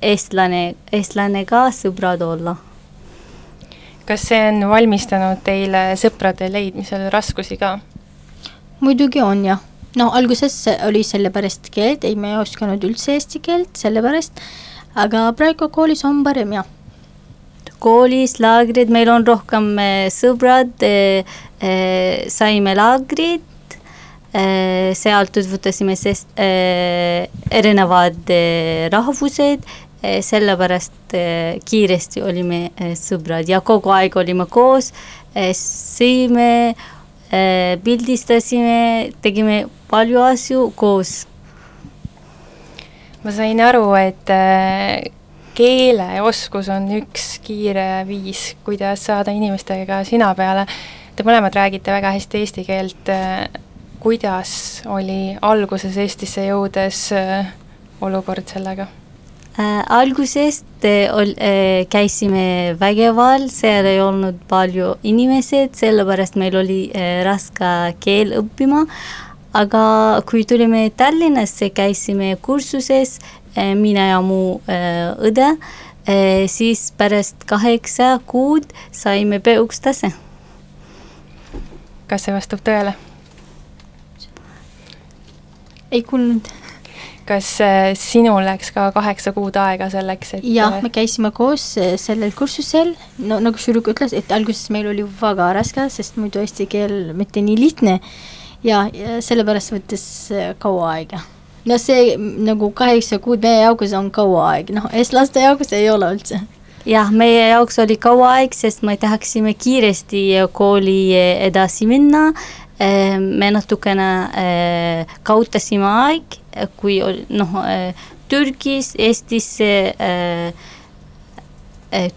eestlane, eestlanega sõbrad olla. kas see on valmistanud teile sõprade leidmisel raskusi ka? muidugi on jah, noh, alguses oli sellepärast keelt, ei, me ei osanud üldse eesti keelt, sellepärast, aga praegu koolis on parem jah. koolis laagrid, meil on rohkem äh, sõbrad, äh, saime laagrid, seal tutvutasime sest, erinevad rahvused, sellepärast kiiresti olime sõbrad ja kogu aeg olime koos, sõime, pildistasime, tegime palju asju koos. Ma sain aru, et keeleoskus on üks kiire viis, kuidas saada inimestega sina peale. Te mõlemad räägite väga hästi eesti keelt. kuidas oli alguses Eestisse jõudes olukord sellega? äh, algusest äh, ol, äh, käisime Vägeval, seal ei olnud palju inimesed, sellepärast meil oli äh, raske keel õppima, aga kui tulime Tallinnasse, käisime kursuses äh,, mina ja mu äh, õde äh,, siis pärast kaheksa kuud saime B1 tase. kas see vastab tõele? ei kuulnud kas sinul läks ka kaheksa kuud aega selleks, et jah, me käisime koos sellel kursusel, no nagu Šuruk ütles, et alguses meil oli väga raske, sest muidu eesti keel mitte nii lihtne ja, ja sellepärast võttis kaua aega. no see nagu kaheksa kuud meie jaoks on kaua aeg, noh, eestlaste jaoks ei ole üldse jah, meie jaoks oli kaua aeg, sest me tahaksime kiiresti kooli edasi minna. me natukene kaotasime aeg kui noh, Türgis, Eestisse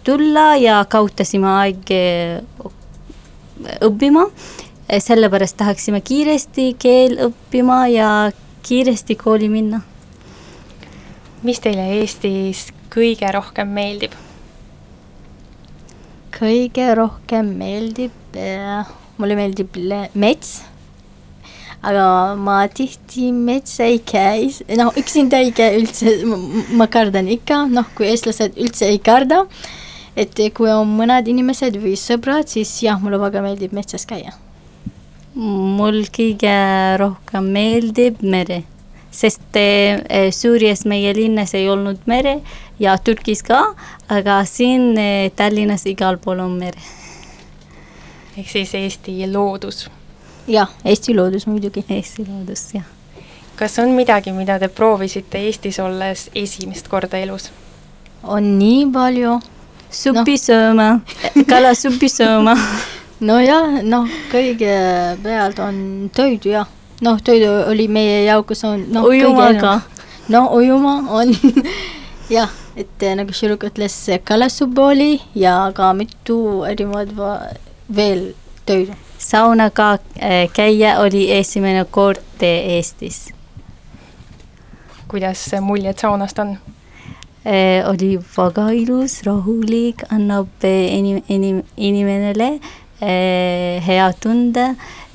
tulla ja kaotasime aeg õppima, sellepärast tahaksime kiiresti keel õppima ja kiiresti kooli minna. mis teile Eestis kõige rohkem meeldib? kõige rohkem meeldib äh,, mulle meeldib mets aga ma tihti metsa ei käi, noh, üksinda ei käi üldse, ma kardan ikka, noh, kui eestlased üldse ei karda, et kui on mõned inimesed või sõbrad, siis jah, mulle väga meeldib metsas käia. Mul kõige rohkem meeldib mere, sest eh, Süürias meie linnas ei olnud mere ja Türgis ka, aga siin eh, Tallinnas igal pool on mere. ehk siis Eesti loodus jah, Eesti loodus muidugi. Eesti loodus, jah. kas on midagi, mida te proovisite Eestis olles esimest korda elus? on nii palju. suppi no. sööma, kalasuppi sööma nojah, noh, kõigepealt on toidu jah, noh, toidu oli meie jaoks on noh, ujuma ka. no ujuma on jah, et nagu Širuk ütles, kalasupp oli ja ka mitu erinevat veel toidu saunaga äh, käia oli esimene kord Eestis. kuidas muljed saunast on? Äh, oli väga ilus, rahulik, annab inim-, inim-, inimesele hea tunde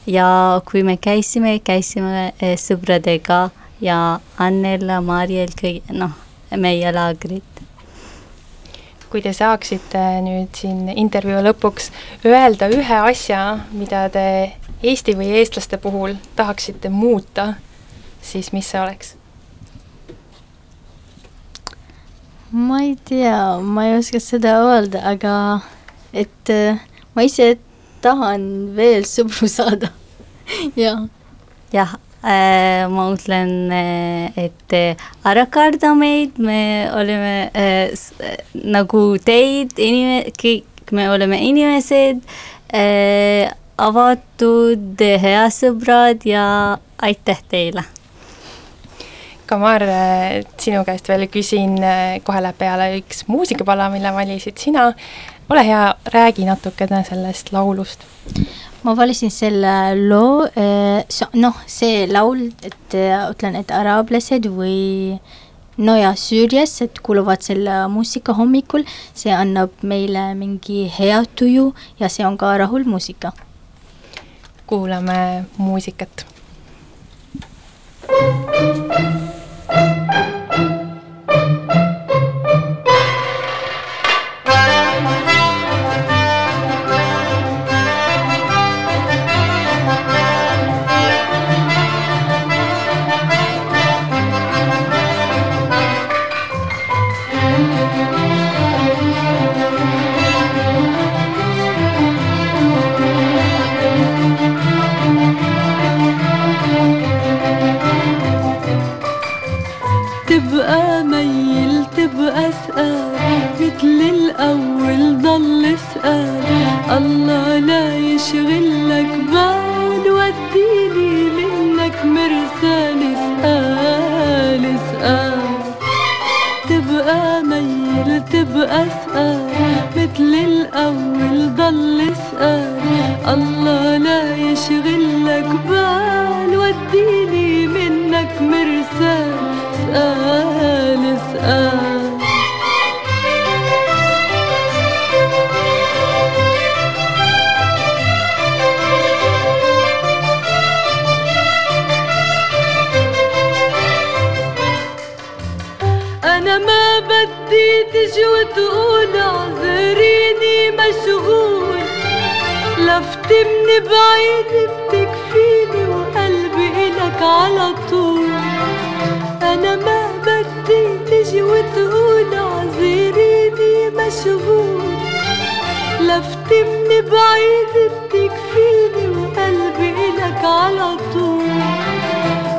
ja kui me käisime, käisime sõpradega ja Annela, Mariel, kõik, noh, meie laagrid kui te saaksite nüüd siin intervjuu lõpuks öelda ühe asja, mida te Eesti või eestlaste puhul tahaksite muuta, siis mis see oleks? ma ei tea, ma ei oska seda öelda, aga et äh, ma ise tahan veel sõpru saada jah. jah, Äh, ma ütlen, äh, et äh, ära karda meid, me oleme äh, nagu teid, inim-, kõik me oleme inimesed äh,, avatud, head sõbrad ja aitäh teile. Kamar, sinu käest veel küsin, kohe läheb peale üks muusikapala, mille valisid sina. Ole hea, räägi natukene sellest laulust ma valisin selle loo, eh, noh, see laul, et eh, ütlen, et araablased või no ja Süürias, et kuuluvad selle muusika hommikul, see annab meile mingi hea tuju ja see on ka rahulmuusika. kuulame muusikat. thank you اسأل الله لا يشغلك بال وديني منك مرسال اسأل اسأل. تبقى ميل تبقى اسأل. مثل الأول ضل اسأل. الله لا يشغلك بال وديني منك مرسال. اسأل اسأل. بدي تجي وتقول اعذريني مشغول. لفتي من بعيد بتكفيني وقلبي إلك على طول. أنا ما بدي تجي وتقول اعذريني مشغول. لفتي من بعيد بتكفيني وقلبي إلك على طول.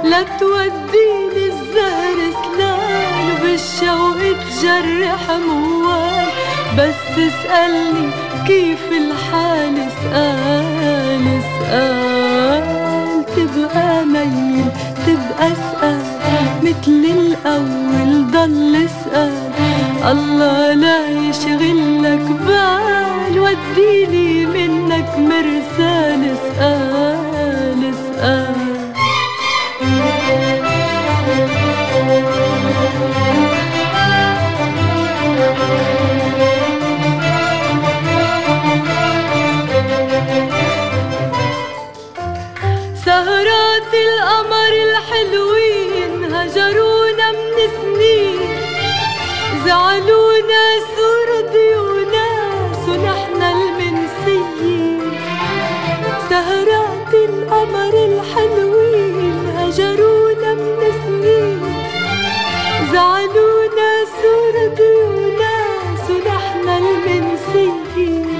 لا توديني الزهر سلال وبالشوق تجرح موال. بس اسألني كيف الحال؟ اسأل اسأل. تبقى ميل تبقى اسأل. مثل الأول ضل اسأل. الله لا يشغلك بال. وديني منك مرسال. اسأل. زعلونا سردي وناس ونحن المنسيين. سهرات القمر الحلوين هجرونا من سنين. زعلونا سردي وناس ونحن المنسيين.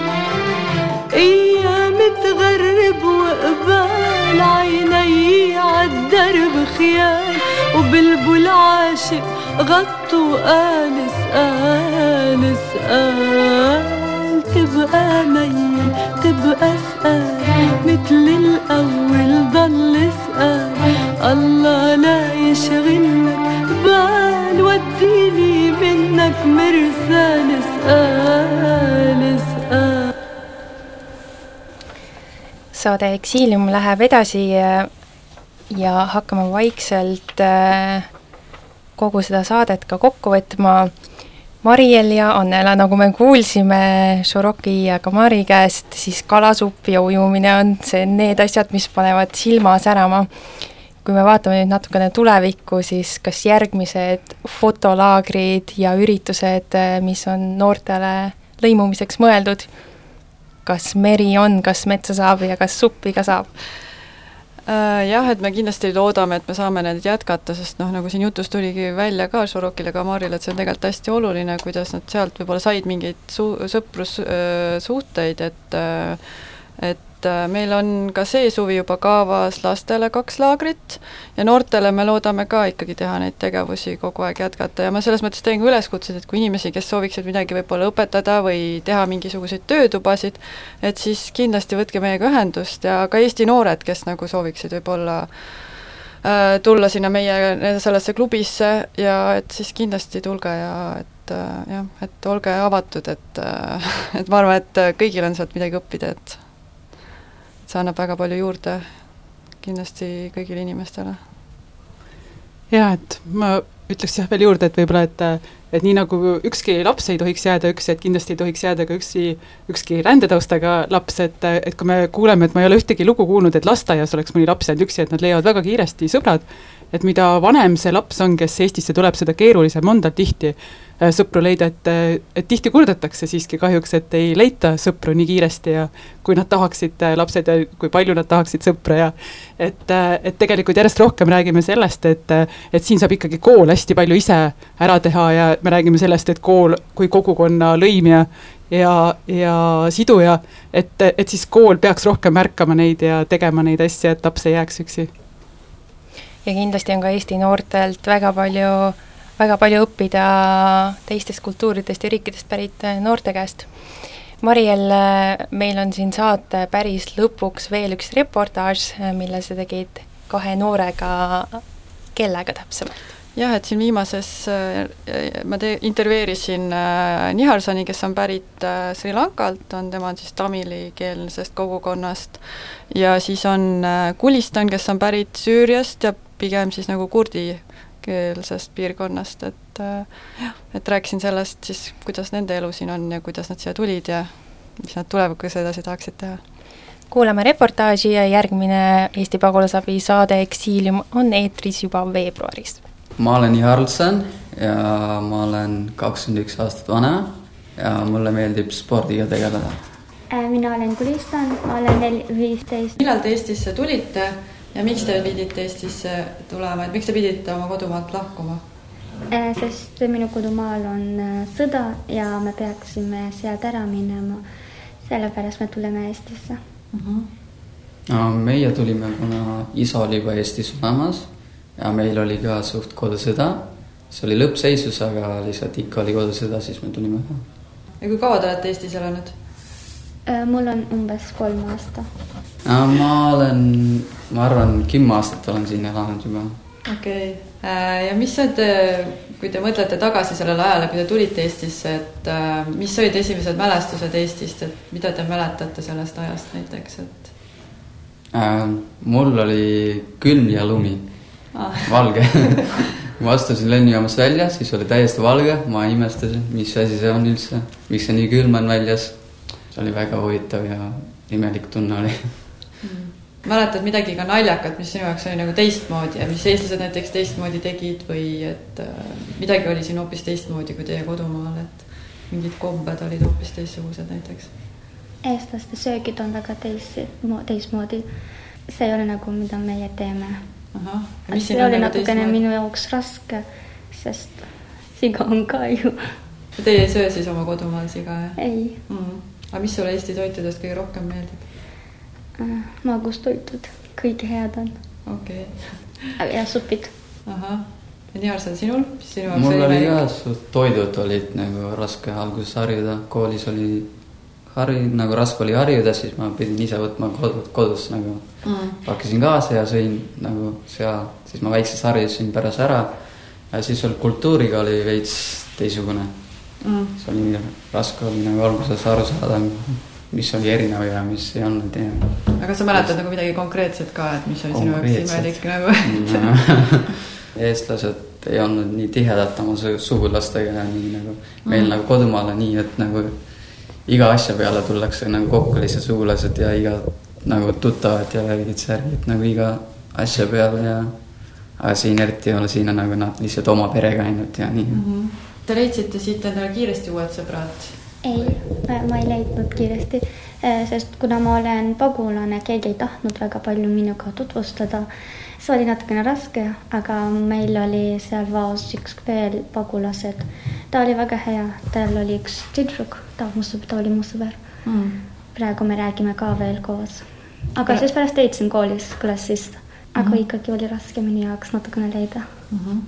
أيام تغرب وقبال عيني عالدرب خيال. وبلبل عاشق غطوا قال اسأل اسأل تبقى ميل تبقى أسأل. مثل الأول ضل اسأل. الله لا يشغلك بال وديني منك مرسال. اسأل اسأل. Saade Eksiilium läheb edasi ja, ja hakkame vaikselt äh, kogu seda saadet ka kokku võtma. Mariel ja Annela, nagu me kuulsime Šoroki ja Kamari käest, siis kalasupp ja ujumine on see, need asjad, mis panevad silma särama. kui me vaatame nüüd natukene tulevikku, siis kas järgmised fotolaagrid ja üritused, mis on noortele lõimumiseks mõeldud, kas meri on, kas metsa saab ja kas suppi ka saab? Äh, jah, et me kindlasti loodame, et me saame neid jätkata, sest noh, nagu siin jutus tuligi välja ka Šorokile, Kamarile, et see on tegelikult hästi oluline, kuidas nad sealt võib-olla said mingeid su-, sõprussuhteid, et et meil on ka see suvi juba kavas lastele kaks laagrit ja noortele me loodame ka ikkagi teha neid tegevusi kogu aeg jätkata. Ja ma selles mõttes teen ka üleskutseid, et kui inimesi, kes sooviksid midagi võib-olla õpetada või teha mingisuguseid töötubasid, et siis kindlasti võtke meiega ühendust ja ka Eesti noored, kes nagu sooviksid võib-olla äh, tulla sinna meie sellesse klubisse ja et siis kindlasti tulge ja et äh, jah, et olge avatud, et äh, et ma arvan, et kõigil on sealt midagi õppida, et see annab väga palju juurde kindlasti kõigile inimestele. jaa, et ma ütleks jah veel juurde, et võib-olla, et et nii nagu ükski laps ei tohiks jääda üksi, et kindlasti ei tohiks jääda ka üksi, ükski rändetaustaga laps, et, et kui me kuuleme, et ma ei ole ühtegi lugu kuulnud, et lasteaias oleks mõni laps jäänud üksi, et nad leiavad väga kiiresti sõbrad, et mida vanem see laps on, kes Eestisse tuleb, seda keerulisem on tal tihti sõpru leida, et, et tihti kurdetakse siiski kahjuks, et ei leita sõpru nii kiiresti ja kui nad tahaksid, lapsed ja kui palju nad tahaksid sõpra ja et, et tegelikult järjest rohkem räägime sellest, et, et siin saab ikkagi kool hästi palju ise ära teha ja me räägime sellest, et kool kui kogukonna lõimija ja, ja siduja, et, et siis kool peaks rohkem märkama neid ja tegema neid asju, et laps ei jääks üksi. Ja kindlasti on ka Eesti noortelt väga palju väga palju õppida teistest kultuuridest ja riikidest pärit äh, noorte käest. Mariel, äh, meil on siin saate päris lõpuks veel üks reportaaž, mille sa tegid kahe noorega, kellega täpsemalt? jah, et siin viimases ma te-, intervjueerisin Niharsani, kes on pärit Sri Lankalt, on, tema on siis tamilikeelsest kogukonnast, ja siis on Gulistan, kes on pärit Süüriast ja pigem siis nagu kurdi keelsest piirkonnast, et jah, et rääkisin sellest siis, kuidas nende elu siin on ja kuidas nad siia tulid ja mis nad tulevikus edasi tahaksid teha. kuulame reportaaži ja järgmine Eesti pagulasabi saade Eksiilium on eetris juba veebruaris. ma olen Jarlson ja ma olen kakskümmend üks aastat vana ja mulle meeldib spordiga tegeleda. mina olen Gulistan, ma olen neli, viisteist. millal te Eestisse tulite ja miks te pidite Eestisse tulema, et miks te pidite oma kodumaalt lahkuma? Äh, sest minu kodumaal on äh, sõda ja me peaksime sealt ära minema. sellepärast me tuleme Eestisse mm. -hmm. no meie tulime, kuna isa oli juba Eestis olemas ja meil oli ka suht kodusõda. see oli lõppseisus, aga lihtsalt ikka oli kodusõda, siis me tulime ka. ja kui kaua te olete Eestis elanud? Äh, mul on umbes kolm aasta. Ma olen, ma arvan, kümme aastat olen siin elanud juba. okei okay., äh, ja mis on te, kui te mõtlete tagasi sellele ajale, kui te tulite Eestisse, et äh, mis olid esimesed mälestused Eestist, et mida te mäletate sellest ajast näiteks, et äh,? mul oli külm ja lumi ah., valge ma astusin lennujaamast välja, siis oli täiesti valge, ma imestasin, mis asi see on üldse, miks see nii külm on väljas see oli väga huvitav ja imelik tunne oli. Mäletad midagi ka naljakat, mis sinu jaoks oli nagu teistmoodi ja mis eestlased näiteks teistmoodi tegid või et äh, midagi oli siin hoopis teistmoodi kui teie kodumaal, et mingid kombed olid hoopis teistsugused näiteks? eestlaste söögid on väga teisi, teistmoodi. see ei ole nagu, mida meie teeme. see oli nagu natukene minu jaoks raske, sest siga on ka ju. Teie ei söö siis oma kodumaal siga, jah? ei mm aga mis sulle Eesti toitudest kõige rohkem meeldib? Magustoitud, kõige head on. okei okay. ja supid. ahah, ja Niarsel, sinul, mis sinu jaoks mul oli ka, toidud olid nagu raske alguses harjuda, koolis oli hari-, nagu raske oli harjuda, siis ma pidin ise võtma kodus, kodus nagu mm. pakkisin kaasa ja sõin nagu seal, siis ma väikses harjusin pärast ära. ja siis veel kultuuriga oli veits teistsugune mm.. see oli raske oli nagu alguses aru saada, mis oli erinev ja mis ei olnud ja. aga sa mäletad nagu midagi konkreetset ka, et mis oli sinu jaoks imelik nagu eestlased ei olnud nii tihedalt oma sugulastega ja nii nagu meil mm. nagu kodumaal on nii, et nagu iga asja peale tullakse nagu kokku lihtsalt sugulased ja iga nagu tuttavad ja värgid, särgid nagu iga asja peale ja aga siin eriti ei ole, siin on nagu nad lihtsalt oma perega ainult ja nii mm. -hmm Te leidsite siit endale kiiresti uued sõbrad? Ei, ma ei leidnud kiiresti, eh, sest kuna ma olen pagulane, keegi ei tahtnud väga palju minuga tutvustada. see oli natukene raske, aga meil oli seal vaos üks veel pagulased. ta oli väga hea, tal oli üks tüdruk, ta, ta oli mu sõber mm.. praegu me räägime ka veel koos. aga ja. siis pärast leidsin koolis klassist, aga mm -hmm. ikkagi oli raske minu jaoks natukene leida mm. -hmm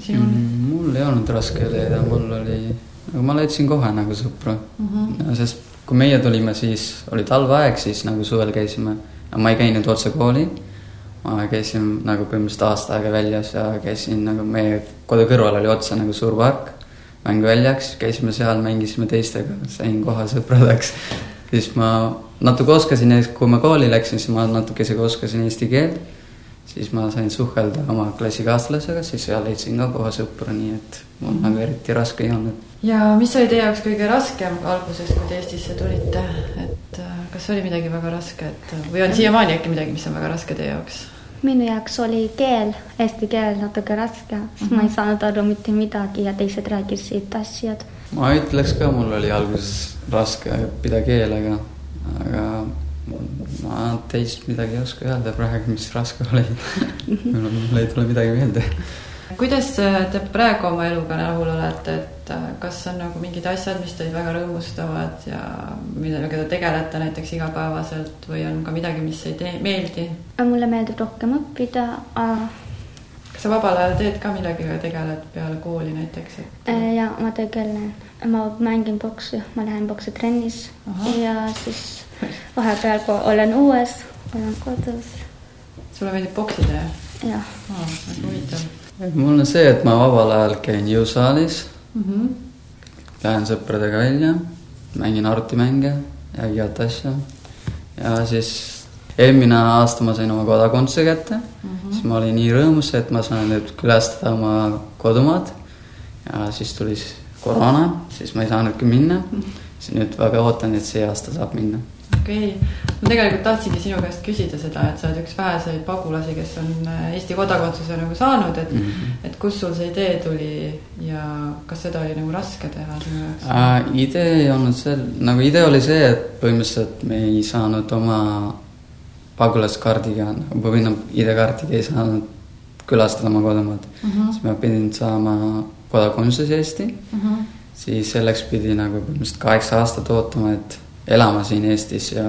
sinul mm,? mul ei olnud raske leida, mul oli, nagu ma leidsin kohe nagu sõpru mm. -hmm. sest kui meie tulime, siis oli talveaeg, siis nagu suvel käisime, ma ei käinud otse kooli. ma käisin nagu põhimõtteliselt aasta aega väljas ja käisin nagu meie kodu kõrval oli otse nagu suur park, mänguväljaks, käisime seal, mängisime teistega, sain kohe sõpradeks. siis ma natuke oskasin, kui ma kooli läksin, siis ma natuke isegi oskasin eesti keelt siis ma sain suhelda oma klassikaaslasega, siis seal leidsin ka kohe sõpru, nii et mul nagu eriti raske ei olnud. ja mis oli teie jaoks kõige raskem alguses, kui te Eestisse tulite, et äh, kas oli midagi väga rasket või on siiamaani äkki midagi, mis on väga raske teie jaoks? minu jaoks oli keel, eesti keel natuke raske, sest mm -hmm. ma ei mhm. saanud aru mitte midagi ja teised rääkisid asjad. ma ütleks ka, mul oli alguses raske õppida keelega, aga ma teist midagi ei oska öelda praegu, mis raske oli mul ei tule midagi meelde. kuidas te praegu oma eluga rahul olete, et äh, kas on nagu mingid asjad, mis teid väga rõõmustavad ja millega te tegelete näiteks igapäevaselt või on ka midagi, mis ei tee, meeldi? mulle meeldib rohkem õppida. kas sa vabal ajal teed ka millegagi tegeled peale kooli näiteks, et? Äh, ja ma tegelen, ma mängin boksi, ma lähen boksitrennis Aha. ja siis vahepeal, kui olen uues, olen kodus. sulle meeldib poksida, jah? jah. väga huvitav. mul on see, et ma vabal ajal käin jõusaalis mm. -hmm. Lähen sõpradega välja, mängin arvutimänge ja igat asja. ja siis eelmine aasta ma sain oma kodakondsuse kätte mm, -hmm. siis ma olin nii rõõmus, et ma saan nüüd külastada oma kodumaad. ja siis tuli koroona, siis ma ei saanudki minna mm. -hmm. siis nüüd väga ootan, et see aasta saab minna. Okei okay., ma tegelikult tahtsingi sinu käest küsida seda, et sa oled üks väheseid pagulasi, kes on äh, Eesti kodakondsuse nagu saanud, et mm, -hmm. et kust sul see idee tuli ja kas seda oli nagu raske teha sinu jaoks äh,? idee ei olnud see, nagu idee oli see, et põhimõtteliselt me ei saanud oma pagulaskaardiga või noh, ID-kaardiga ei saanud külastada oma kodumaad mm. -hmm. siis ma pidin saama kodakondsuse Eesti mm. -hmm. siis selleks pidi nagu põhimõtteliselt kaheksa aastat ootama, et elama siin Eestis ja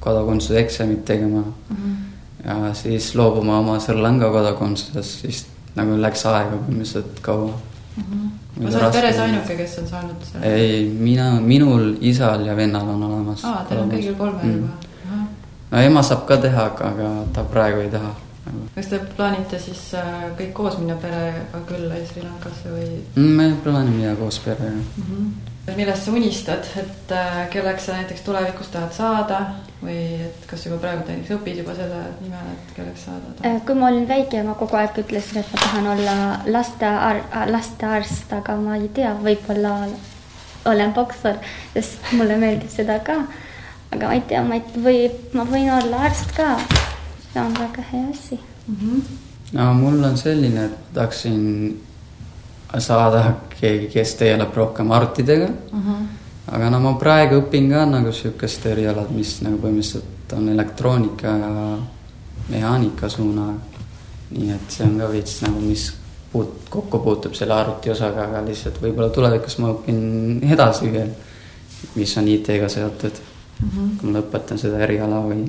kodakondsuse eksamit tegema mm. -hmm. ja siis loobuma oma Sri Lanka kodakondsusest, siis nagu läks aega põhimõtteliselt kaua mm. -hmm. aga sa oled peres ainuke, kes on saanud selle? ei, mina, minul, isal ja vennal on olemas. aa, teil on kõigil kolmel mm. juba no ema saab ka teha, aga ta praegu ei taha kas te plaanite siis äh, kõik koos minna perega külla Sri Lankasse või? Mm, me plaanime minna koos perega mm. -hmm. Millest sa unistad, et äh, kelleks sa näiteks tulevikus tahad saada või et kas juba praegu näiteks õpid juba selle nimel, et kelleks saada tahad? Äh, kui ma olin väike, ma kogu aeg ütlesin, et ma tahan olla lastear-, lastearst, aga ma ei tea, võib-olla olen boksar, sest mulle meeldib seda ka aga ma ei tea, ma ei, või ma võin olla arst ka. see on väga hea asi mm. -hmm. no mul on selline, et tahaksin saada keegi, kes tegeleb rohkem artidega mm. -hmm. aga no ma praegu õpin ka nagu sihukest erialad, mis nagu põhimõtteliselt on elektroonika ja mehaanika suuna. nii et see on ka veits nagu, mis puut-, kokku puutub selle arvuti osaga, aga lihtsalt võib-olla tulevikus ma õpin edasi veel, mis on IT-ga seotud mm, -hmm. kui ma lõpetan seda eriala või.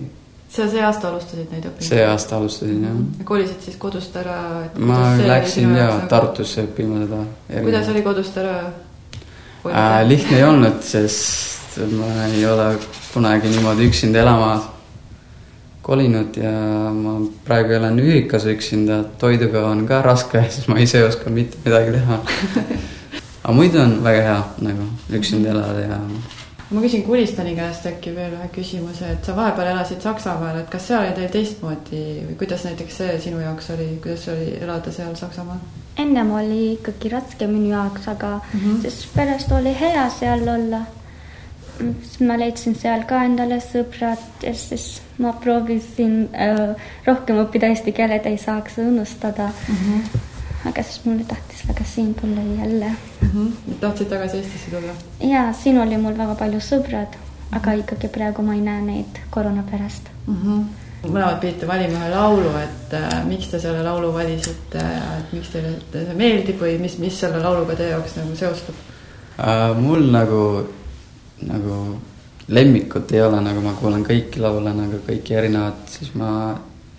Sa see aasta alustasid neid õpinguid? see aasta alustasin jah. ja kolisid siis kodust ära? ma läksin ja nagu... Tartusse õppima seda. kuidas oli kodust ära äh,? lihtne ei olnud, sest ma ei ole kunagi niimoodi üksinda elama kolinud ja ma praegu elan ühikas üksinda, toiduga on ka raske, sest ma ise ei oska mitte midagi teha aga muidu on väga hea nagu üksinda elada ja ma küsin Kulistani käest äkki veel ühe küsimuse, et sa vahepeal elasid Saksamaal, et kas seal oli teil teistmoodi või kuidas näiteks see sinu jaoks oli, kuidas oli elada seal Saksamaal? ennem oli ikkagi raske minu jaoks, aga mm -hmm. siis pärast oli hea seal olla. siis ma leidsin seal ka endale sõbrad ja siis ma proovisin äh, rohkem õppida eesti keele, et ei saaks unustada mm. -hmm aga siis mulle tahtis väga siin tulla jälle mm. -hmm. tahtsid tagasi Eestisse tulla? ja siin oli mul väga palju sõbrad, aga ikkagi praegu ma ei näe neid koroona pärast mm. -hmm mõlemad pidite valima ühe laulu, et äh, miks te selle laulu valisite ja et miks teile see meeldib või mis, mis selle lauluga teie jaoks nagu seostub äh,? mul nagu, nagu lemmikut ei ole, nagu ma kuulan kõiki laule nagu kõiki erinevad, siis ma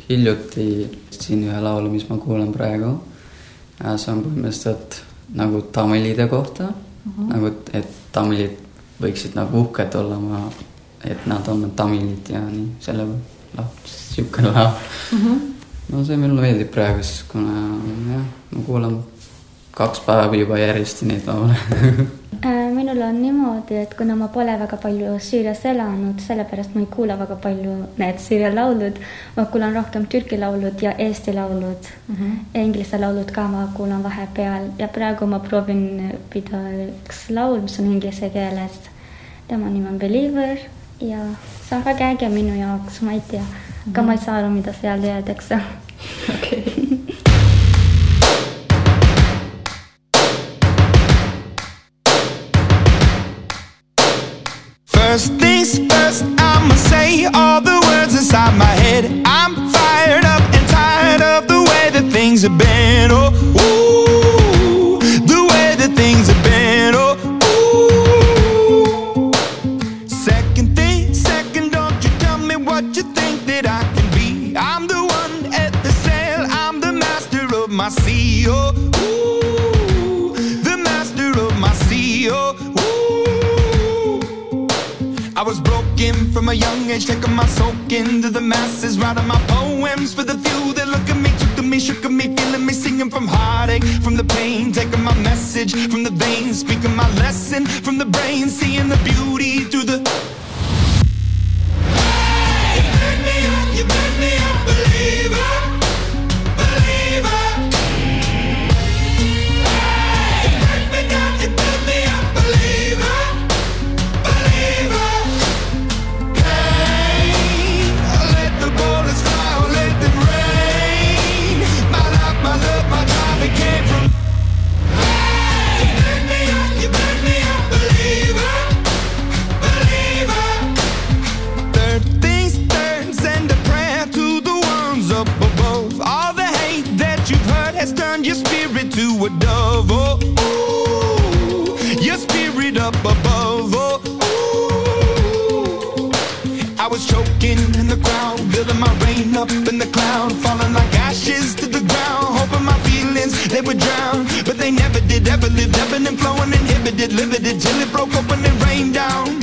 hiljuti siin ühe laulu, mis ma kuulan praegu see on põhimõtteliselt nagu tamilide kohta mm, -hmm. nagu et tamilid võiksid nagu uhked olla et nad on tamilid ja nii, selle noh, sihuke laul mm. -hmm. no see mulle meeldib praegu, sest kuna jah, ma kuulan kaks päeva juba järjest neid laule Äh, minul on niimoodi, et kuna ma pole väga palju Süürias elanud, sellepärast ma ei kuula väga palju need Süüria laulud. ma kuulan rohkem Türgi laulud ja Eesti laulud mm. -hmm. Inglise laulud ka ma kuulan vahepeal ja praegu ma proovin õppida üks laul, mis on inglise keeles. tema nimi on Believer ja see on väga äge minu jaoks, ma ei tea mm, -hmm. aga ma ei saa aru, mida seal öeldakse. okei okay. First things first, I'ma say all the words inside my head. I'm fired up and tired of the way that things have been. Oh, ooh, from a young age, taking my soak into the masses, writing my poems for the few that look at me, took to me, shook at me, feeling me, singing from heartache, from the pain, taking my message from the veins, speaking my lesson from the brain, seeing the beauty through the. Hey, you made me up, you made me believer, believer. Dove. Oh, ooh, your spirit up above. Oh, ooh. I was choking in the crowd, building my rain up in the cloud, falling like ashes to the ground, hoping my feelings they would drown, but they never did. Ever lived, ebbing and flowing, inhibited, limited till it broke open and rained down.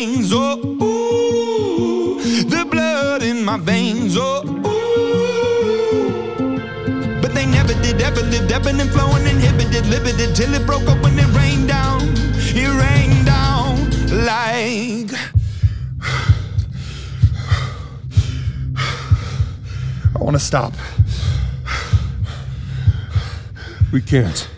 Veins. Oh, ooh, the blood in my veins. Oh, ooh. But they never did, ever lived, ebbing and flowing, inhibited, limited, till it broke up when it rained down. It rained down like. I want to stop. We can't.